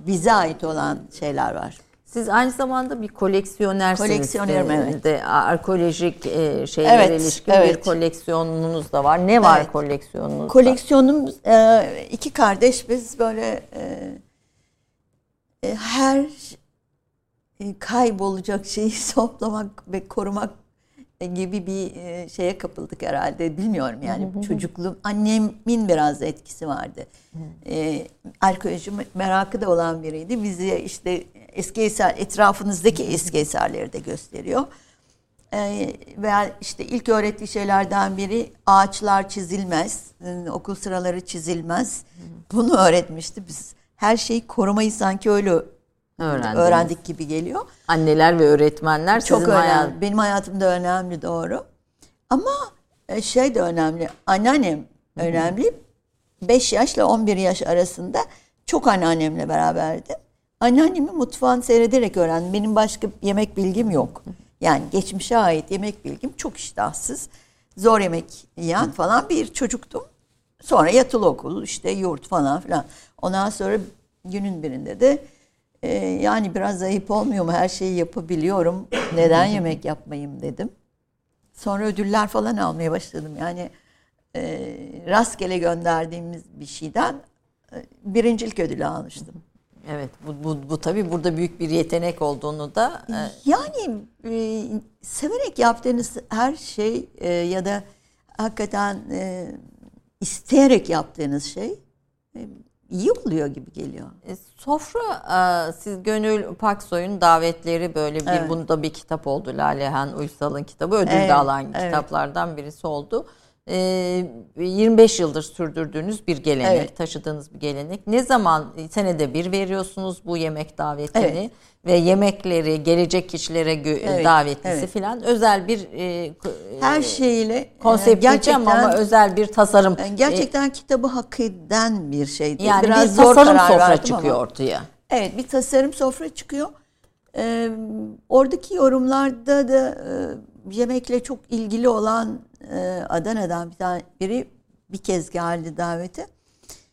bize ait olan şeyler var. Siz aynı zamanda bir koleksiyonersiniz. Koleksiyonerim, Ee, evet. De, arkeolojik e, şeylere Evet, ilişkin bir evet. koleksiyonunuz da var. Ne var Evet. koleksiyonunuzda? Koleksiyonum e, iki kardeş biz böyle e, e, her e, kaybolacak şeyi toplamak ve korumak gibi bir e, şeye kapıldık herhalde. Bilmiyorum yani çocukluğum. Annemin biraz etkisi vardı. E, arkeoloji merakı da olan biriydi. Bizi işte eski eser, etrafınızdaki eski eserleri de gösteriyor. Ee, veya işte ilk öğrettiği şeylerden biri ağaçlar çizilmez, e, okul sıraları çizilmez. Bunu öğretmişti. Biz her şeyi korumayı sanki öyle Öğrendiniz. öğrendik gibi geliyor. Anneler ve öğretmenler Çok önemli. hayat- Benim hayatımda önemli doğru. Ama e, şey de önemli. Anneannem önemli. 5 yaşla 11 yaş arasında çok anneannemle beraberdim. Anneannemin mutfağını seyrederek öğrendim. Benim başka yemek bilgim yok. Yani geçmişe ait yemek bilgim çok iştahsız. Zor yemek yiyen falan bir çocuktum. Sonra yatılı okul, işte yurt falan filan. Ondan sonra günün birinde de e, yani biraz ayıp olmuyor mu? Her şeyi yapabiliyorum. Neden yemek yapmayayım dedim. Sonra ödüller falan almaya başladım. Yani e, rastgele gönderdiğimiz bir şeyden e, birincilik ödülü almıştım. Evet bu, bu, bu tabii burada büyük bir yetenek olduğunu da e, Yani e, severek yaptığınız her şey e, ya da hakikaten e, isteyerek yaptığınız şey e, iyi oluyor gibi geliyor. E, sofra e, siz Gönül Paksoy'un davetleri böyle bir Evet. bunda bir kitap oldu. Lalehan Uysal'ın kitabı ödül Evet, de alan evet. kitaplardan birisi oldu. E, 25 yıldır sürdürdüğünüz bir gelenek, Evet. taşıdığınız bir gelenek. Ne zaman senede bir veriyorsunuz bu yemek davetini Evet. ve yemekleri gelecek kişilere Evet, davetlisi evet. filan özel bir e, k- Her e, şeyle e, konsept diyeceğim ama gerçekten özel bir tasarım. e, gerçekten kitabı hak eden bir şeydi. yani Biraz bir zor tasarım sofra çıkıyor ama. ortaya. Evet bir tasarım sofra çıkıyor. Ee, oradaki yorumlarda da e, yemekle çok ilgili olan e, Adana'dan bir tane biri bir kez geldi davete.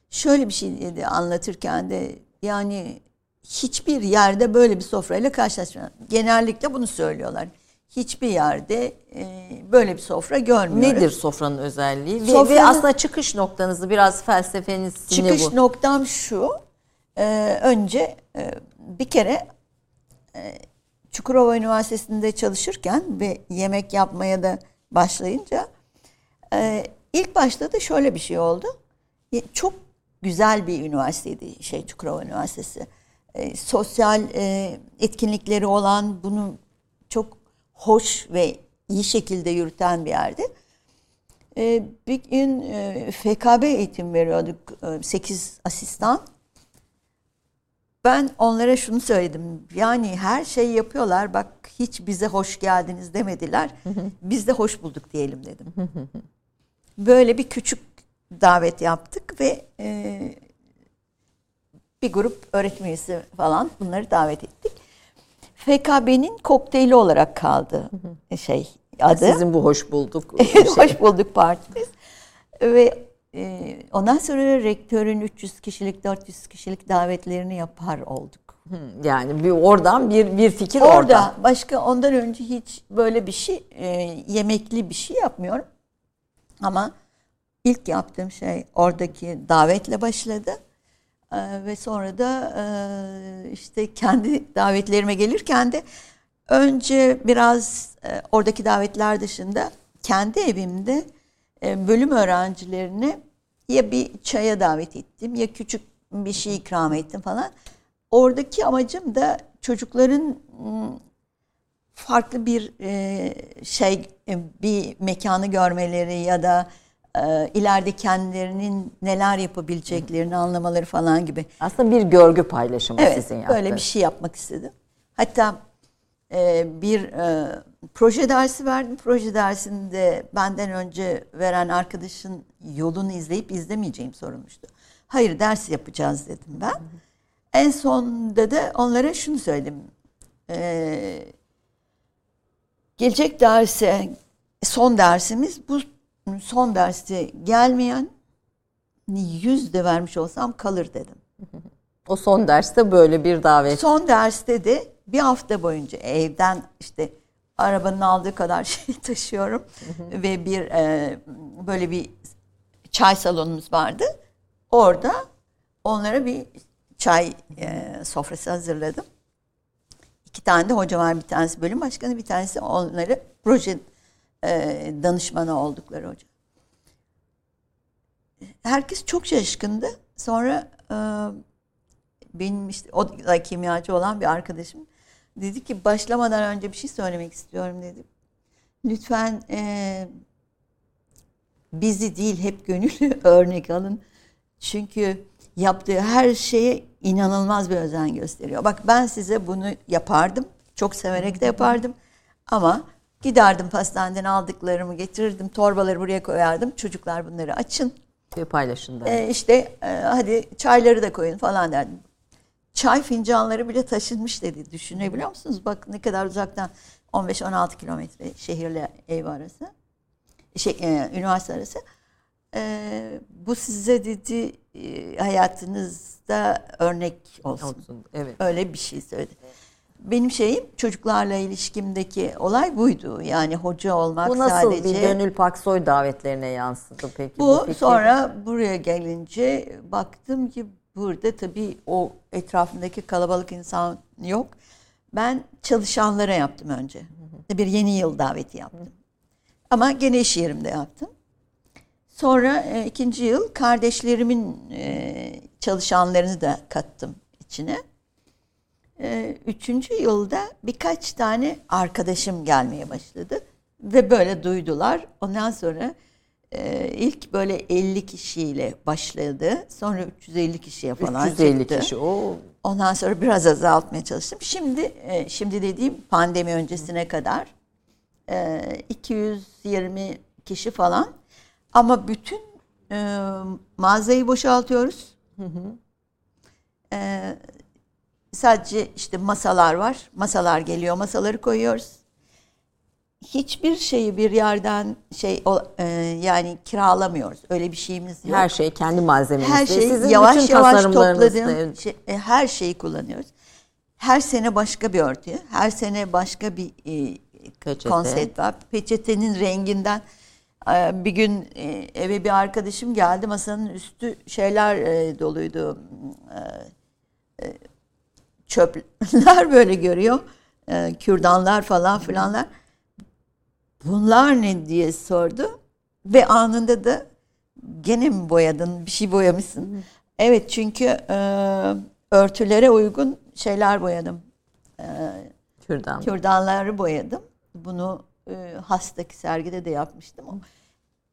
Şöyle bir şey dedi anlatırken de yani hiçbir yerde böyle bir sofrayla karşılaşmıyorum. Genellikle bunu söylüyorlar. Hiçbir yerde e, böyle bir sofra görmüyorum. Nedir sofranın özelliği? Ve- Ve, Sofranın- aslında çıkış noktanızı biraz felsefeniz ne Çıkış bu? noktam şu. e, önce e, bir kere e, Çukurova Üniversitesi'nde çalışırken ve yemek yapmaya da başlayınca e, ilk başta da şöyle bir şey oldu. E, Çok güzel bir üniversiteydi şey Çukurova Üniversitesi. E, sosyal e, etkinlikleri olan bunu çok hoş ve iyi şekilde yürüten bir yerdi. E, bir gün e, FKB eğitim veriyorduk. 8 asistan. Ben onlara şunu söyledim. Yani her şeyi yapıyorlar. Bak hiç bize hoş geldiniz demediler. Biz de hoş bulduk diyelim dedim. Böyle bir küçük davet yaptık ve e, bir grup öğretim üyesi falan bunları davet ettik. FKB'nin kokteyli olarak kaldı şey adı. Sizin bu hoş bulduk. şey. Hoş bulduk partimiz. Ve e, ondan sonra rektörün 300 kişilik 400 kişilik davetlerini yapar olduk. Yani bir oradan bir bir fikir Orada orada. başka ondan önce hiç böyle bir şey e, yemekli bir şey yapmıyorum. Ama ilk yaptığım şey oradaki davetle başladı. E, ve sonra da e, işte kendi davetlerime gelirken de önce biraz e, oradaki davetler dışında kendi evimde e, bölüm öğrencilerini ya bir çaya davet ettim ya küçük bir şey ikram ettim falan. Oradaki amacım da çocukların farklı bir e, şey e, bir mekanı görmeleri ya da e, ileride kendilerinin neler yapabileceklerini anlamaları falan gibi. Aslında bir görgü paylaşımı Evet, sizin yaptığınız. böyle bir şey yapmak istedim. Hatta bir proje dersi verdim. Proje dersinde benden önce veren arkadaşın yolunu izleyip izlemeyeceğim sorulmuştu. Hayır ders yapacağız dedim ben. En sonunda da onlara şunu söyledim. E, gelecek derse son dersimiz bu son derste gelmeyen yüz de vermiş olsam kalır dedim. O son derste böyle bir davet. Son derste de bir hafta boyunca evden işte arabanın aldığı kadar şey taşıyorum ve bir e, böyle bir çay salonumuz vardı. Orada onlara bir çay e, sofrası hazırladım. İki tane de hoca var. Bir tanesi bölüm başkanı, bir tanesi onları proje e, danışmanı oldukları hoca. Herkes çok şaşkındı. Sonra e, benim işte o da kimyacı olan bir arkadaşım dedi ki başlamadan önce bir şey söylemek istiyorum dedi. Lütfen e, bizi değil hep gönüllü örnek alın. Çünkü yaptığı her şeye inanılmaz bir özen gösteriyor. Bak ben size bunu yapardım. Çok severek de yapardım. Ama giderdim pastaneden aldıklarımı getirirdim. Torbaları buraya koyardım. Çocuklar bunları açın. Bir paylaşın da. E, işte e, hadi çayları da koyun falan derdim. Çay fincanları bile taşınmış dedi. Düşünebiliyor musunuz? Bak ne kadar uzaktan 15-16 kilometre şehirle ev arası. Şey, e, üniversite arası. E, bu size dedi e, hayatınızda örnek olsun. Olsun. Evet. Öyle bir şey söyledi. Benim şeyim çocuklarla ilişkimdeki olay buydu. Yani hoca olmak Bu nasıl sadece. bir Gönül Paksoy davetlerine yansıdı peki? Bu fikir? sonra buraya gelince baktım ki burada tabii o etrafındaki kalabalık insan yok. Ben çalışanlara yaptım önce. Bir yeni yıl daveti yaptım. Ama gene iş yerimde yaptım. Sonra e, ikinci yıl kardeşlerimin e, çalışanlarını da kattım içine. E, üçüncü yılda birkaç tane arkadaşım gelmeye başladı. Ve böyle duydular. Ondan sonra e, ilk böyle 50 kişiyle başladı. Sonra 350 kişiye falan 350 çıktı. kişi. O Ondan sonra biraz azaltmaya çalıştım. Şimdi e, şimdi dediğim pandemi öncesine kadar e, 220 kişi falan. Ama bütün e, mağazayı boşaltıyoruz. E, sadece işte masalar var. Masalar geliyor, masaları koyuyoruz. Hiçbir şeyi bir yerden şey e, yani kiralamıyoruz. Öyle bir şeyimiz yok. her şey kendi malzemenizde. Her şeyi Sizin yavaş bütün yavaş topladığım şey- e, her şeyi kullanıyoruz. Her sene başka bir örtü, her sene başka bir e, Peçete. konsept var. Peçetenin renginden e, bir gün e, eve bir arkadaşım geldi masanın üstü şeyler e, doluydu. E, çöpler böyle görüyor. E, kürdanlar falan filanlar. Bunlar ne diye sordu. Ve anında da gene mi boyadın? Bir şey boyamışsın. Evet çünkü e, örtülere uygun şeyler boyadım. Kürdan. Kürdanları boyadım. Bunu e, hastaki sergide de yapmıştım.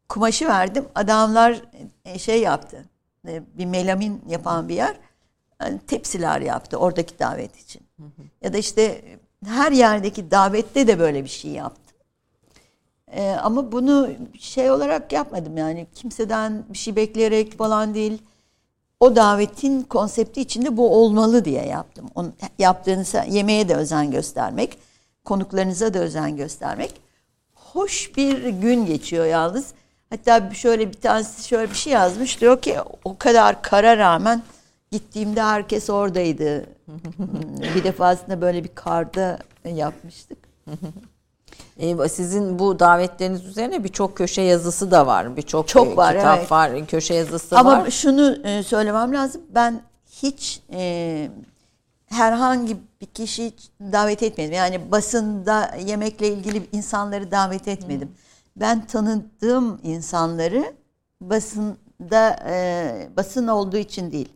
Kumaşı verdim. Adamlar e, şey yaptı. E, bir melamin yapan bir yer. e, tepsiler yaptı oradaki davet için. Ya da işte e, her yerdeki davette de böyle bir şey yaptım. E, ama bunu şey olarak yapmadım yani kimseden bir şey bekleyerek falan değil. O davetin konsepti içinde bu olmalı diye yaptım. Onu, yaptığınız yemeğe de özen göstermek, konuklarınıza da özen göstermek. Hoş bir gün geçiyor yalnız. Hatta şöyle bir tanesi şöyle bir şey yazmış. Diyor ki o kadar kara rağmen gittiğimde herkes oradaydı. bir defasında böyle bir karda yapmıştık. Ee, sizin bu davetleriniz üzerine birçok köşe yazısı da var. Birçok Çok e, var, kitap evet. var, köşe yazısı Ama var. şunu e, söylemem lazım. Ben hiç e, herhangi bir kişi davet etmedim. Yani basında yemekle ilgili insanları davet etmedim. Ben tanıdığım insanları basında e, basın olduğu için değil.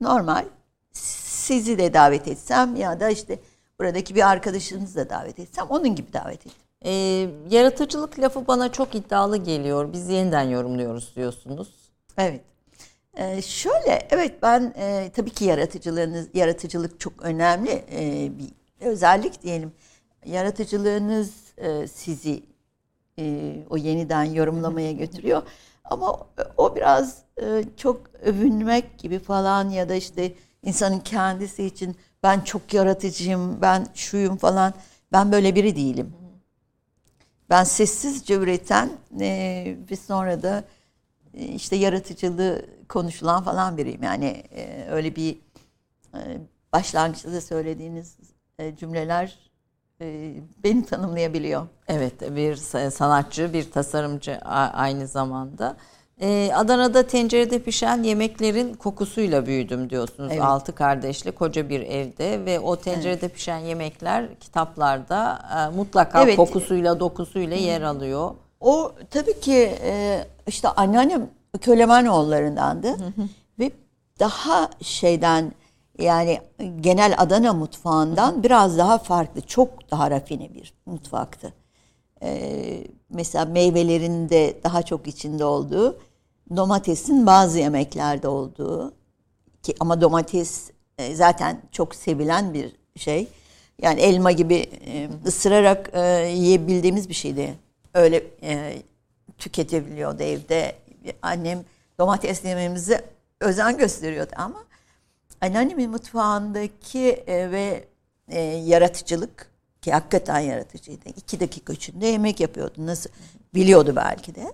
Normal sizi de davet etsem ya da işte buradaki bir arkadaşınızı da davet etsem onun gibi davet ettim. Ee, yaratıcılık lafı bana çok iddialı geliyor. Biz yeniden yorumluyoruz diyorsunuz. Evet. Ee, şöyle, evet ben e, tabii ki yaratıcılığınız, yaratıcılık çok önemli e, bir özellik diyelim. Yaratıcılığınız e, sizi e, o yeniden yorumlamaya götürüyor. Ama o biraz e, çok övünmek gibi falan ya da işte insanın kendisi için ben çok yaratıcıyım, ben şuyum falan. Ben böyle biri değilim. Ben sessizce üreten e, ve sonra da e, işte yaratıcılığı konuşulan falan biriyim. Yani e, öyle bir e, başlangıçta da söylediğiniz e, cümleler e, beni tanımlayabiliyor. Evet bir sa- sanatçı, bir tasarımcı aynı zamanda. Ee, Adana'da tencerede pişen yemeklerin kokusuyla büyüdüm diyorsunuz. Evet. Altı kardeşli koca bir evde ve o tencerede pişen yemekler kitaplarda e, mutlaka Evet. kokusuyla dokusuyla yer alıyor. O tabii ki e, işte anneannem Kölemanoğullarındandı ve daha şeyden yani genel Adana mutfağından biraz daha farklı, çok daha rafine bir mutfaktı. E, mesela meyvelerin de daha çok içinde olduğu, domatesin bazı yemeklerde olduğu ki ama domates e, zaten çok sevilen bir şey. Yani elma gibi e, ısırarak e, yiyebildiğimiz bir şeydi. Öyle tüketebiliyordu evde. Annem domates yememize özen gösteriyordu ama anneannemin mutfağındaki ve yaratıcılık ki hakikaten yaratıcıydı. İki dakika içinde yemek yapıyordu. Nasıl biliyordu belki de.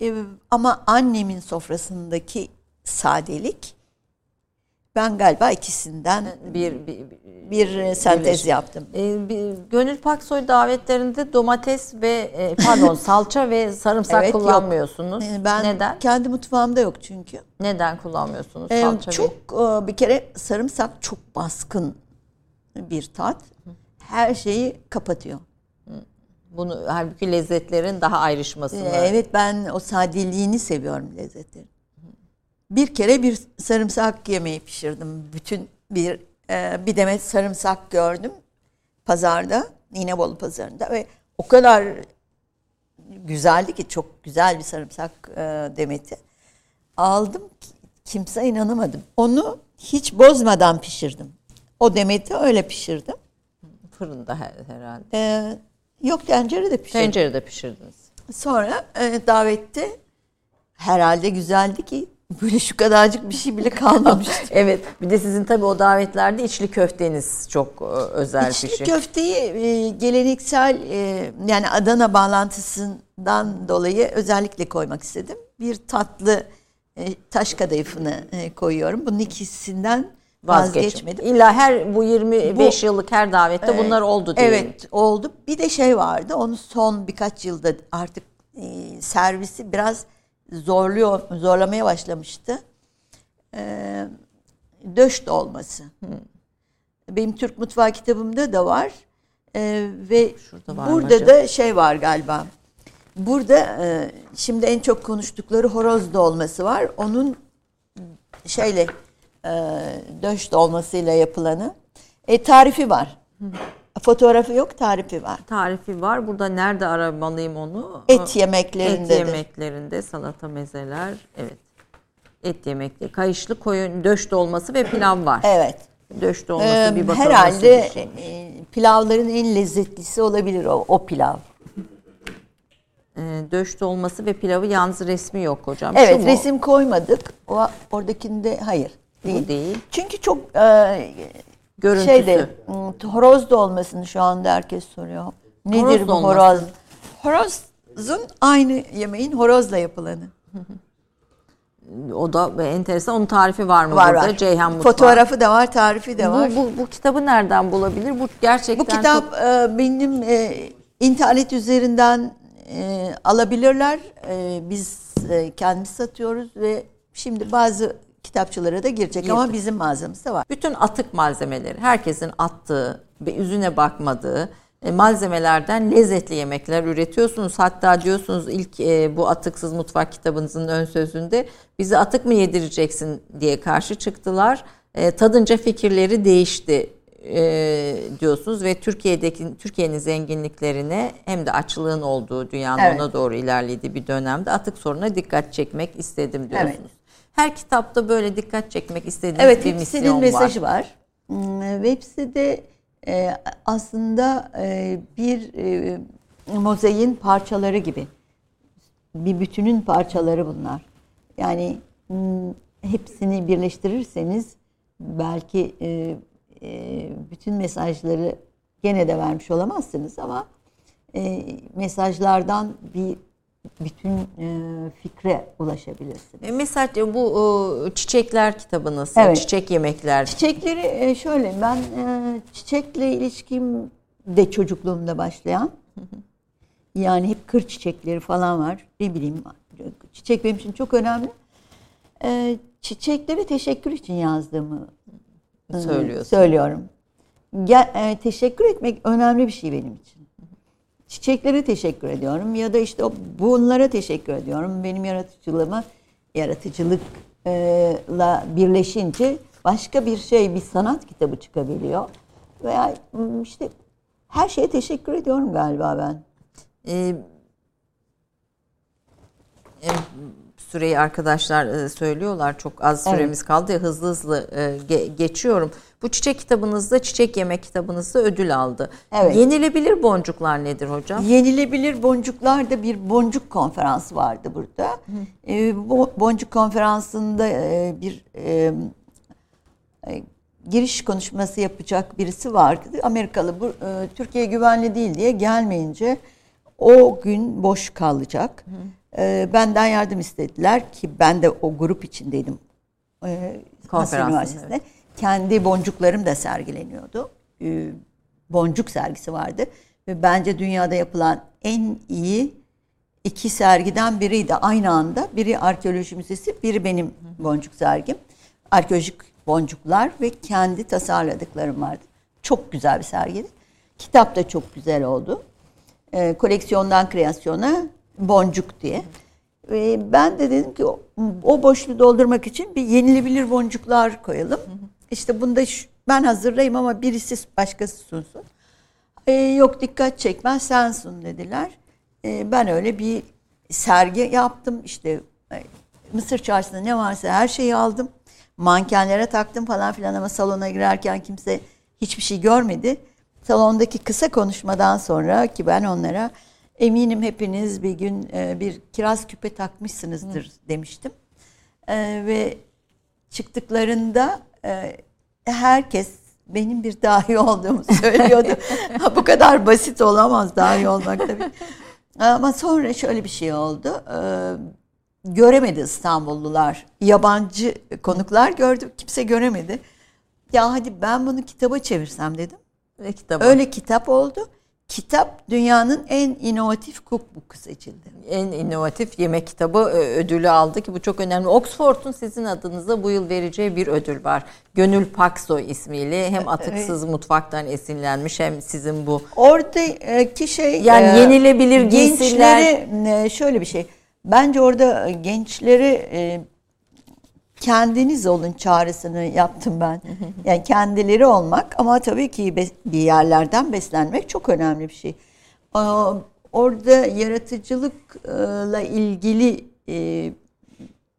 E, ama annemin sofrasındaki sadelik ben galiba ikisinden Bir, bir, bir e, sentez birleşim. yaptım. Ee, bir- Gönül Paksoy davetlerinde domates ve e, pardon salça ve sarımsak Evet, yok. kullanmıyorsunuz. E, Ben Neden? kendi mutfağımda yok çünkü. Neden kullanmıyorsunuz Ee, salça ve- çok e, bir kere sarımsak çok baskın bir tat. Her şeyi kapatıyor. Bunu halbuki lezzetlerin daha ayrışmasını. Ee, evet ben o sadeliğini seviyorum lezzetlerin. Bir kere bir sarımsak yemeği pişirdim. Bütün bir e, bir demet sarımsak gördüm pazarda, İnebolu pazarında ve o kadar güzeldi ki çok güzel bir sarımsak e, demeti. Aldım kimse inanamadım. Onu hiç bozmadan pişirdim. O demeti öyle pişirdim. Fırında herhalde. Ee, yok tencerede pişirdim. Tencerede pişirdiniz. Sonra e, davette herhalde güzeldi ki böyle şu kadarcık bir şey bile kalmamıştı. evet. Bir de sizin tabii o davetlerde içli köfteniz çok e, özel içli bir şey. İçli köfteyi e, geleneksel e, yani Adana bağlantısından dolayı özellikle koymak istedim. Bir tatlı e, taş kadayıfını e, koyuyorum. Bunun ikisinden vazgeçmedim. İlla her bu 25 bu, yıllık her davette e, bunlar oldu diyelim. Evet oldu. Bir de şey vardı. Onu son birkaç yılda artık e, servisi biraz zorluyor, zorlamaya başlamıştı. E, döş dolması. Hmm. Benim Türk mutfağı kitabımda da var. E, ve var burada da şey var galiba. Burada e, şimdi en çok konuştukları horoz dolması var. Onun şeyle e, döş dolmasıyla yapılanı. E, tarifi var. Fotoğrafı yok, tarifi var. Tarifi var. Burada nerede aramalıyım onu? Et yemeklerinde. Et yemeklerinde, salata mezeler. Evet. Et yemekleri. Kayışlı koyun, döş dolması ve pilav var. Evet. Döş dolması ee, bir bakalım Herhalde e, pilavların en lezzetlisi olabilir o, o pilav. E, döş dolması ve pilavı yalnız resmi yok hocam. Evet, resim koymadık. O oradakinde hayır. Değil. Değil. Çünkü çok e, Görüntüsü. Şeyde, horoz dolmasını şu anda herkes soruyor. Nedir horoz bu dolması. horoz? Horozun aynı yemeğin horozla yapılanı. O da enteresan. Onun tarifi var mı var, burada? Var. Ceyhan Mutfağı. Fotoğrafı da var, tarifi de var. Bu, bu, bu kitabı nereden bulabilir? Bu gerçekten Bu kitap çok... e, benim e, internet üzerinden e, alabilirler. E, biz e, kendimiz satıyoruz ve şimdi bazı kitapçılara da girecek Girdi. ama bizim da var. Bütün atık malzemeleri, herkesin attığı ve yüzüne bakmadığı e, malzemelerden lezzetli yemekler üretiyorsunuz. Hatta diyorsunuz ilk e, bu atıksız mutfak kitabınızın ön sözünde bizi atık mı yedireceksin diye karşı çıktılar. E, tadınca fikirleri değişti e, diyorsunuz ve Türkiye'deki Türkiye'nin zenginliklerine hem de açlığın olduğu dünyanın evet. ona doğru ilerlediği bir dönemde atık soruna dikkat çekmek istedim diyorsunuz. Evet. Her kitapta böyle dikkat çekmek istediğiniz evet, bir misyon var. Evet, mesajı var. Hmm, web sitede e, aslında e, bir e, mozaiğin parçaları gibi. Bir bütünün parçaları bunlar. Yani hmm, hepsini birleştirirseniz belki e, e, bütün mesajları gene de vermiş olamazsınız ama e, mesajlardan bir bütün e, fikre ulaşabilirsiniz. E, mesela bu e, çiçekler kitabı nasıl? Evet. Çiçek yemekler. Çiçekleri e, şöyle ben e, çiçekle ilişkim de çocukluğumda başlayan. Yani hep kır çiçekleri falan var. Ne bileyim çiçek benim için çok önemli. E, çiçeklere teşekkür için yazdığımı e, Söylüyorsun. söylüyorum. Gel, e, teşekkür etmek önemli bir şey benim için. Çiçeklere teşekkür ediyorum ya da işte bunlara teşekkür ediyorum. Benim yaratıcılığıma yaratıcılıkla birleşince başka bir şey, bir sanat kitabı çıkabiliyor. Veya işte her şeye teşekkür ediyorum galiba ben. Ee, süreyi arkadaşlar e, söylüyorlar. Çok az süremiz evet. kaldı. Hızlı hızlı e, geçiyorum. Bu çiçek kitabınızda, çiçek yemek kitabınızda ödül aldı. Evet. Yenilebilir boncuklar nedir hocam? Yenilebilir boncuklar da bir boncuk konferansı vardı burada. Hı. E, bu boncuk konferansında bir giriş konuşması yapacak birisi vardı. Amerikalı bu Türkiye güvenli değil diye gelmeyince o gün boş kalacak. Hı e, benden yardım istediler ki ben de o grup içindeydim. E, Üniversitesi'nde. Evet. Kendi boncuklarım da sergileniyordu. E, boncuk sergisi vardı. Ve bence dünyada yapılan en iyi iki sergiden biriydi aynı anda. Biri arkeoloji müzesi, biri benim boncuk sergim. Arkeolojik boncuklar ve kendi tasarladıklarım vardı. Çok güzel bir sergiydi. Kitap da çok güzel oldu. E, koleksiyondan kreasyona boncuk diye. E, ben de dedim ki o, o boşluğu doldurmak için bir yenilebilir boncuklar koyalım. İşte bunda şu, ben hazırlayayım ama birisi başkası sunsun. E, yok dikkat çekmez sen sun dediler. E, ben öyle bir sergi yaptım. İşte e, Mısır çarşısında ne varsa her şeyi aldım. Mankenlere taktım falan filan ama salona girerken kimse hiçbir şey görmedi. Salondaki kısa konuşmadan sonra ki ben onlara eminim hepiniz bir gün e, bir kiraz küpe takmışsınızdır Hı. demiştim. E, ve çıktıklarında e, herkes benim bir dahi olduğumu söylüyordu. Bu kadar basit olamaz dahi olmak tabii. Ama sonra şöyle bir şey oldu. Ee, göremedi İstanbullular. Yabancı konuklar gördü. Kimse göremedi. Ya hadi ben bunu kitaba çevirsem dedim. Ve kitaba. Öyle kitap oldu. Kitap dünyanın en inovatif cookbook seçildi. En inovatif yemek kitabı e, ödülü aldı ki bu çok önemli. Oxford'un sizin adınıza bu yıl vereceği bir ödül var. Gönül Paksoy ismiyle hem atıksız evet. mutfaktan esinlenmiş hem sizin bu. Oradaki şey yani e, yenilebilir giysiler. Gençleri şöyle bir şey. Bence orada gençleri e, kendiniz olun çağrısını yaptım ben. Yani kendileri olmak ama tabii ki bir yerlerden beslenmek çok önemli bir şey. Orada yaratıcılıkla ilgili e,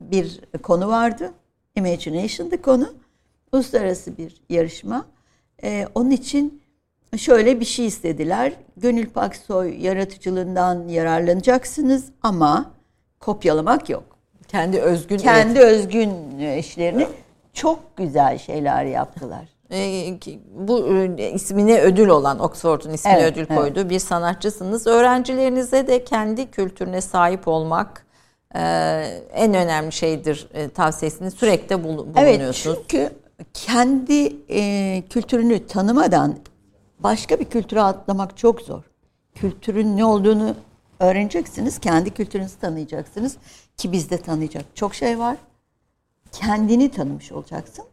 bir konu vardı. Imagination'dı konu. Uluslararası bir yarışma. E, onun için şöyle bir şey istediler. Gönül Paksoy yaratıcılığından yararlanacaksınız ama kopyalamak yok. Kendi özgün kendi evet. özgün işlerini çok güzel şeyler yaptılar. E, bu e, ismine ödül olan Oxford'un ismine evet, ödül koyduğu evet. bir sanatçısınız. Öğrencilerinize de kendi kültürüne sahip olmak e, en önemli şeydir e, tavsiyesini sürekli bulunuyorsunuz. Evet çünkü kendi e, kültürünü tanımadan başka bir kültüre atlamak çok zor. Kültürün ne olduğunu öğreneceksiniz. Kendi kültürünüzü tanıyacaksınız. Ki bizde tanıyacak çok şey var. Kendini tanımış olacaksın.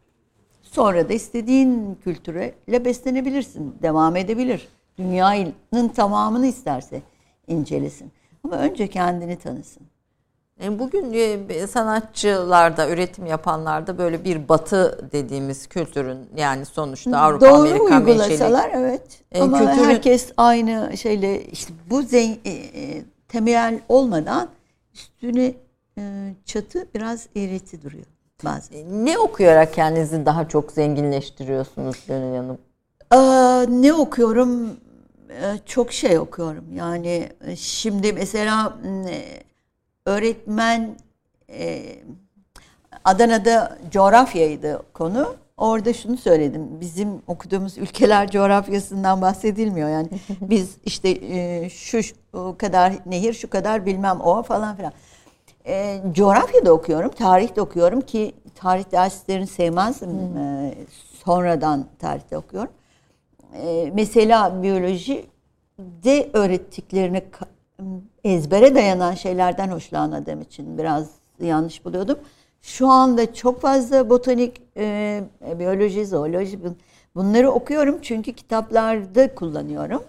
Sonra da istediğin kültürle beslenebilirsin. Devam edebilir. Dünyanın tamamını isterse incelesin. Ama önce kendini tanısın. E, bugün e, sanatçılarda, üretim yapanlarda böyle bir batı dediğimiz kültürün yani sonuçta Avrupa, Doğru Amerika uygulasalar evet. E, Ama kültürün... herkes aynı şeyle işte bu zen, e, temel olmadan üstüne çatı biraz eğreti duruyor bazen. E, ne okuyarak kendinizi daha çok zenginleştiriyorsunuz Gönül Hanım? Ee, ne okuyorum? Ee, çok şey okuyorum. Yani e, şimdi mesela öğretmen Adana'da coğrafyaydı konu. Orada şunu söyledim. Bizim okuduğumuz ülkeler coğrafyasından bahsedilmiyor. Yani biz işte şu, şu kadar nehir, şu kadar bilmem o falan filan. E, coğrafya da okuyorum, tarih de okuyorum ki tarih derslerini sevmezdim. Hmm. E, sonradan tarihte okuyorum. E, mesela biyoloji de öğrettiklerini ezbere dayanan şeylerden hoşlanmadığım için biraz yanlış buluyordum. Şu anda çok fazla botanik, e, biyoloji, zooloji bunları okuyorum çünkü kitaplarda kullanıyorum.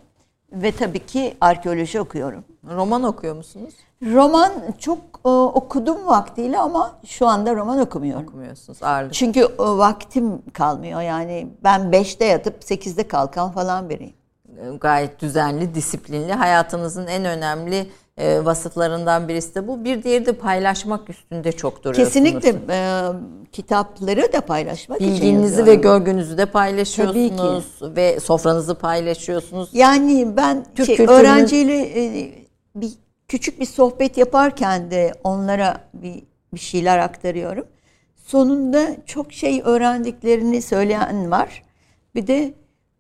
Ve tabii ki arkeoloji okuyorum. Roman okuyor musunuz? Roman çok e, okudum vaktiyle ama şu anda roman okumuyorum. Okumuyorsunuz ağırlık. Çünkü e, vaktim kalmıyor. Yani ben 5'te yatıp 8'de kalkan falan biriyim. E, gayet düzenli, disiplinli. Hayatınızın en önemli e, vasıflarından birisi de bu. Bir diğeri de paylaşmak üstünde çok duruyorsunuz. Kesinlikle e, kitapları da paylaşmak Bilginizi ve görgünüzü de paylaşıyorsunuz ve sofranızı paylaşıyorsunuz. Yani ben Türk şey, kültürünün... öğrenciyle e, bir küçük bir sohbet yaparken de onlara bir, bir şeyler aktarıyorum. Sonunda çok şey öğrendiklerini söyleyen var. Bir de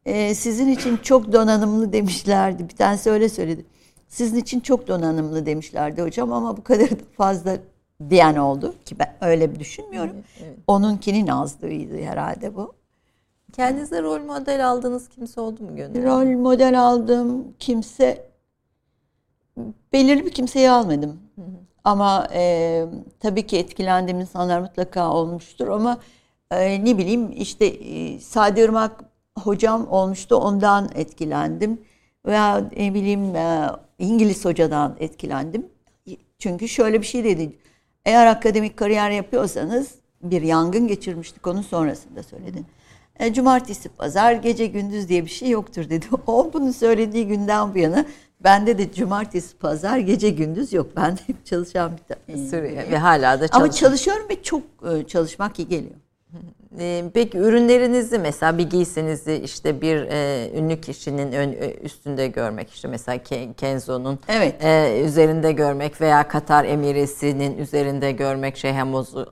e, sizin için çok donanımlı demişlerdi. Bir tanesi öyle söyledi. Sizin için çok donanımlı demişlerdi hocam ama bu kadar fazla diyen oldu ki ben öyle düşünmüyorum. Evet, evet. Onunkinin azlığıydı herhalde bu. Kendinize rol model aldığınız kimse oldu mu Gönül? Rol model aldığım kimse belirli bir kimseyi almadım. Hı hı. Ama e, tabii ki etkilendiğim insanlar mutlaka olmuştur ama e, ne bileyim işte e, Sadi Irmak hocam olmuştu ondan etkilendim. veya ne bileyim e, İngiliz hocadan etkilendim. Çünkü şöyle bir şey dedi. Eğer akademik kariyer yapıyorsanız bir yangın geçirmiştik onun sonrasında söyledin. E, cumartesi, pazar, gece gündüz diye bir şey yoktur dedi. O bunu söylediği günden bu yana bende de cumartesi, pazar, gece gündüz yok. Ben de hep çalışan bir tane. Ve hala da çalışıyorum. Ama çalışıyorum ve çok e, çalışmak iyi geliyor. E, peki ürünlerinizi mesela bir giysinizi işte bir e, ünlü kişinin ön, e, üstünde görmek işte mesela Kenzo'nun evet. e, üzerinde görmek veya Katar Emiresi'nin üzerinde görmek Şeyh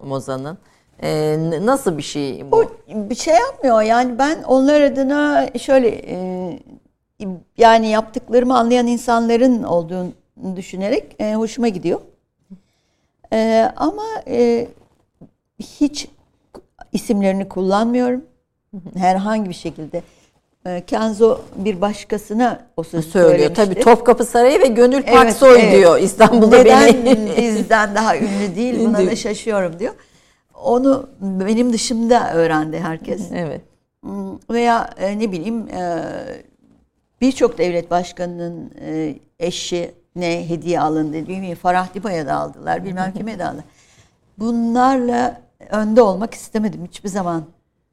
Moza'nın e, nasıl bir şey bu? O bir şey yapmıyor yani ben onlar adına şöyle e, yani yaptıklarımı anlayan insanların olduğunu düşünerek e, hoşuma gidiyor. E, ama e, hiç isimlerini kullanmıyorum. Herhangi bir şekilde. E, Kenzo bir başkasına o sözü söylüyor. Tabii Topkapı Sarayı ve Gönül Paksoy evet, diyor İstanbul'da Neden beni. bizden daha ünlü değil buna da şaşıyorum diyor. Onu benim dışımda öğrendi herkes. Evet. Veya e, ne bileyim e, birçok devlet başkanının e, eşi ne hediye alındı. Bilmiyorum Farah Diba'ya da aldılar. Bilmem kime de aldılar. Bunlarla önde olmak istemedim hiçbir zaman.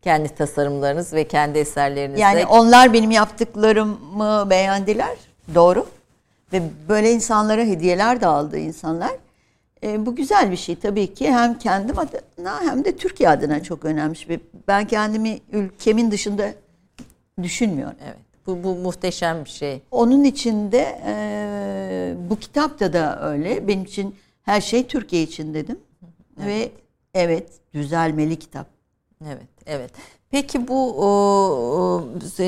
Kendi tasarımlarınız ve kendi eserlerinizle. Yani onlar benim yaptıklarımı beğendiler. Doğru. Ve böyle insanlara hediyeler de aldı insanlar. E, bu güzel bir şey tabii ki. Hem kendim adına hem de Türkiye adına çok önemli bir. Ben kendimi ülkemin dışında düşünmüyorum. Evet. Bu, bu muhteşem bir şey. Onun içinde e, bu kitapta da öyle. Benim için her şey Türkiye için dedim. Evet. Ve evet düzelmeli kitap. Evet, evet. Peki bu o, o,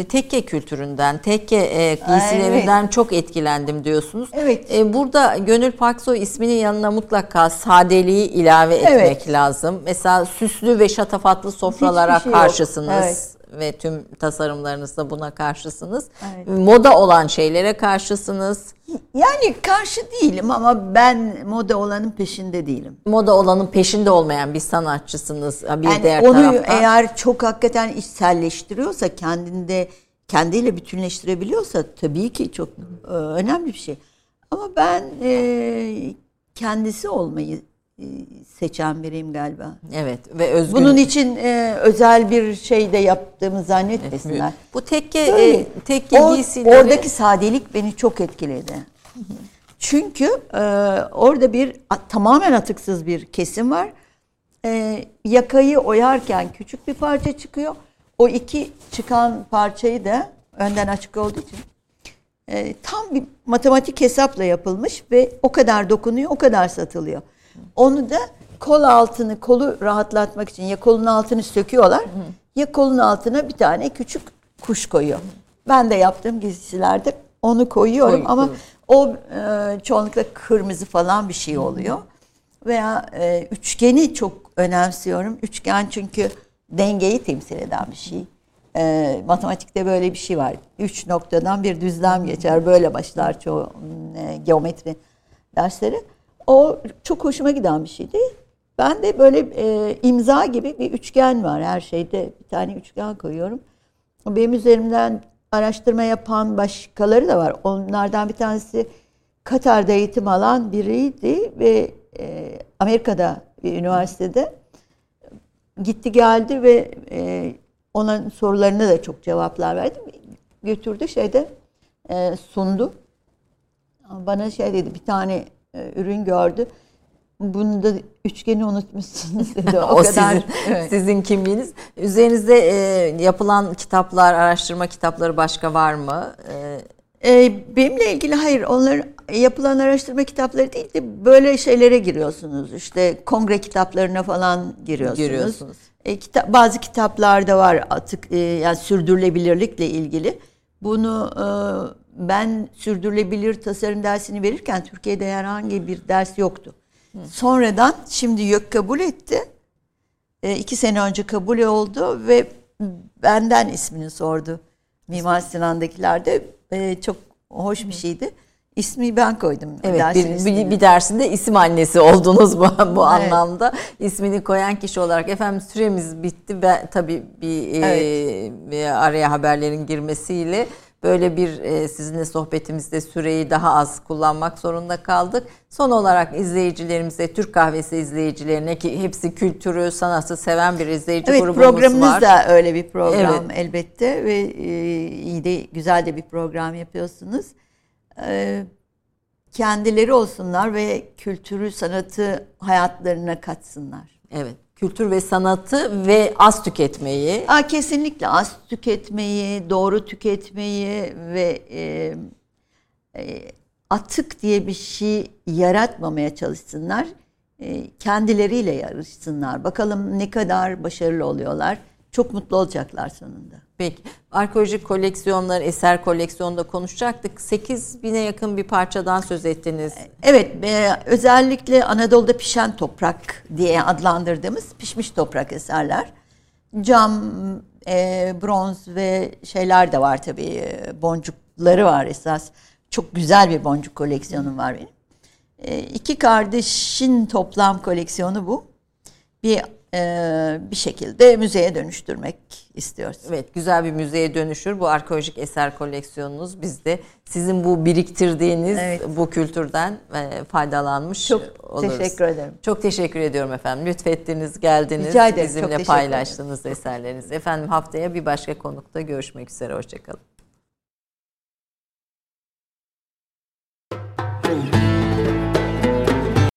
tekke kültüründen, tekke e, giysilerinden evet. çok etkilendim diyorsunuz. Evet. E, burada Gönül Paksoy isminin yanına mutlaka sadeliği ilave etmek evet. lazım. Mesela süslü ve şatafatlı sofralara şey karşısınız. Evet ve tüm tasarımlarınızda buna karşısınız. Evet. Moda olan şeylere karşısınız. Yani karşı değilim ama ben moda olanın peşinde değilim. Moda olanın peşinde olmayan bir sanatçısınız. Bir yani diğer onu taraftan. eğer çok hakikaten içselleştiriyorsa kendinde kendiyle bütünleştirebiliyorsa tabii ki çok e, önemli bir şey. Ama ben e, kendisi olmayı seçen biriyim galiba. Evet ve özgür. Bunun için e, özel bir şey de yaptığımı zannetmesinler. Evet, bu tekke e, tekke o, giysileri oradaki sadelik beni çok etkiledi. Çünkü e, orada bir a, tamamen atıksız bir kesim var. E, yakayı oyarken küçük bir parça çıkıyor. O iki çıkan parçayı da önden açık olduğu için e, tam bir matematik hesapla yapılmış ve o kadar dokunuyor, o kadar satılıyor. Onu da kol altını kolu rahatlatmak için ya kolun altını söküyorlar hı. ya kolun altına bir tane küçük kuş koyuyor. Hı. Ben de yaptığım giysilerde onu koyuyorum Koy, ama o e, çoğunlukla kırmızı falan bir şey oluyor. Hı. Veya e, üçgeni çok önemsiyorum. Üçgen çünkü dengeyi temsil eden bir şey. E, matematikte böyle bir şey var. Üç noktadan bir düzlem geçer. Böyle başlar çoğu e, geometri dersleri. O çok hoşuma giden bir şeydi. Ben de böyle e, imza gibi bir üçgen var her şeyde. Bir tane üçgen koyuyorum. Benim üzerimden araştırma yapan başkaları da var. Onlardan bir tanesi Katar'da eğitim alan biriydi ve e, Amerika'da bir üniversitede gitti geldi ve e, onun sorularına da çok cevaplar verdi. Götürdü şeyde e, sundu. Bana şey dedi bir tane ürün gördü. Bunu da üçgeni unutmuşsunuz dedi. O, o kadar. Sizin, evet. sizin kimliğiniz. Üzerinizde e, yapılan kitaplar, araştırma kitapları başka var mı? E, e, benimle ilgili hayır. Onlar yapılan araştırma kitapları değil de böyle şeylere giriyorsunuz. İşte kongre kitaplarına falan giriyorsunuz. Giriyorsunuz. E, kita- bazı kitaplarda var atık e, yani sürdürülebilirlikle ilgili. Bunu e, ben sürdürülebilir tasarım dersini verirken Türkiye'de herhangi bir ders yoktu. Hı. Sonradan şimdi YÖK kabul etti. E, iki sene önce kabul oldu ve benden ismini sordu. Mimar Sinan'dakilerde e, çok hoş bir şeydi. İsmi ben koydum. Evet bir, bir, bir dersinde isim annesi oldunuz bu, bu evet. anlamda. İsmini koyan kişi olarak. Efendim süremiz bitti. Ben, tabii bir, evet. e, araya haberlerin girmesiyle böyle bir e, sizinle sohbetimizde süreyi daha az kullanmak zorunda kaldık. Son olarak izleyicilerimize, Türk Kahvesi izleyicilerine ki hepsi kültürü, sanatı seven bir izleyici evet, grubumuz var. Evet programınız da öyle bir program evet. elbette ve e, iyi de güzel de bir program yapıyorsunuz. E, kendileri olsunlar ve kültürü, sanatı hayatlarına katsınlar. Evet kültür ve sanatı ve az tüketmeyi. Aa, kesinlikle az tüketmeyi, doğru tüketmeyi ve e, e, atık diye bir şey yaratmamaya çalışsınlar. E, kendileriyle yarışsınlar. Bakalım ne kadar başarılı oluyorlar. Çok mutlu olacaklar sonunda. Peki. Arkeolojik koleksiyonlar, eser koleksiyonunda konuşacaktık. 8 bine yakın bir parçadan söz ettiniz. Evet. E, özellikle Anadolu'da pişen toprak diye adlandırdığımız pişmiş toprak eserler. Cam, e, bronz ve şeyler de var tabii. E, boncukları var esas. Çok güzel bir boncuk koleksiyonum var benim. E, iki kardeşin toplam koleksiyonu bu. Bir bir şekilde müzeye dönüştürmek istiyoruz. Evet güzel bir müzeye dönüşür bu arkeolojik eser koleksiyonunuz. Biz de sizin bu biriktirdiğiniz evet. bu kültürden e, faydalanmış Çok oluruz. teşekkür ederim. Çok teşekkür ediyorum efendim. Lütfettiniz, geldiniz. Rica ederim. Bizimle Çok paylaştınız ederim. eserlerinizi. Efendim haftaya bir başka konukta görüşmek üzere. Hoşçakalın.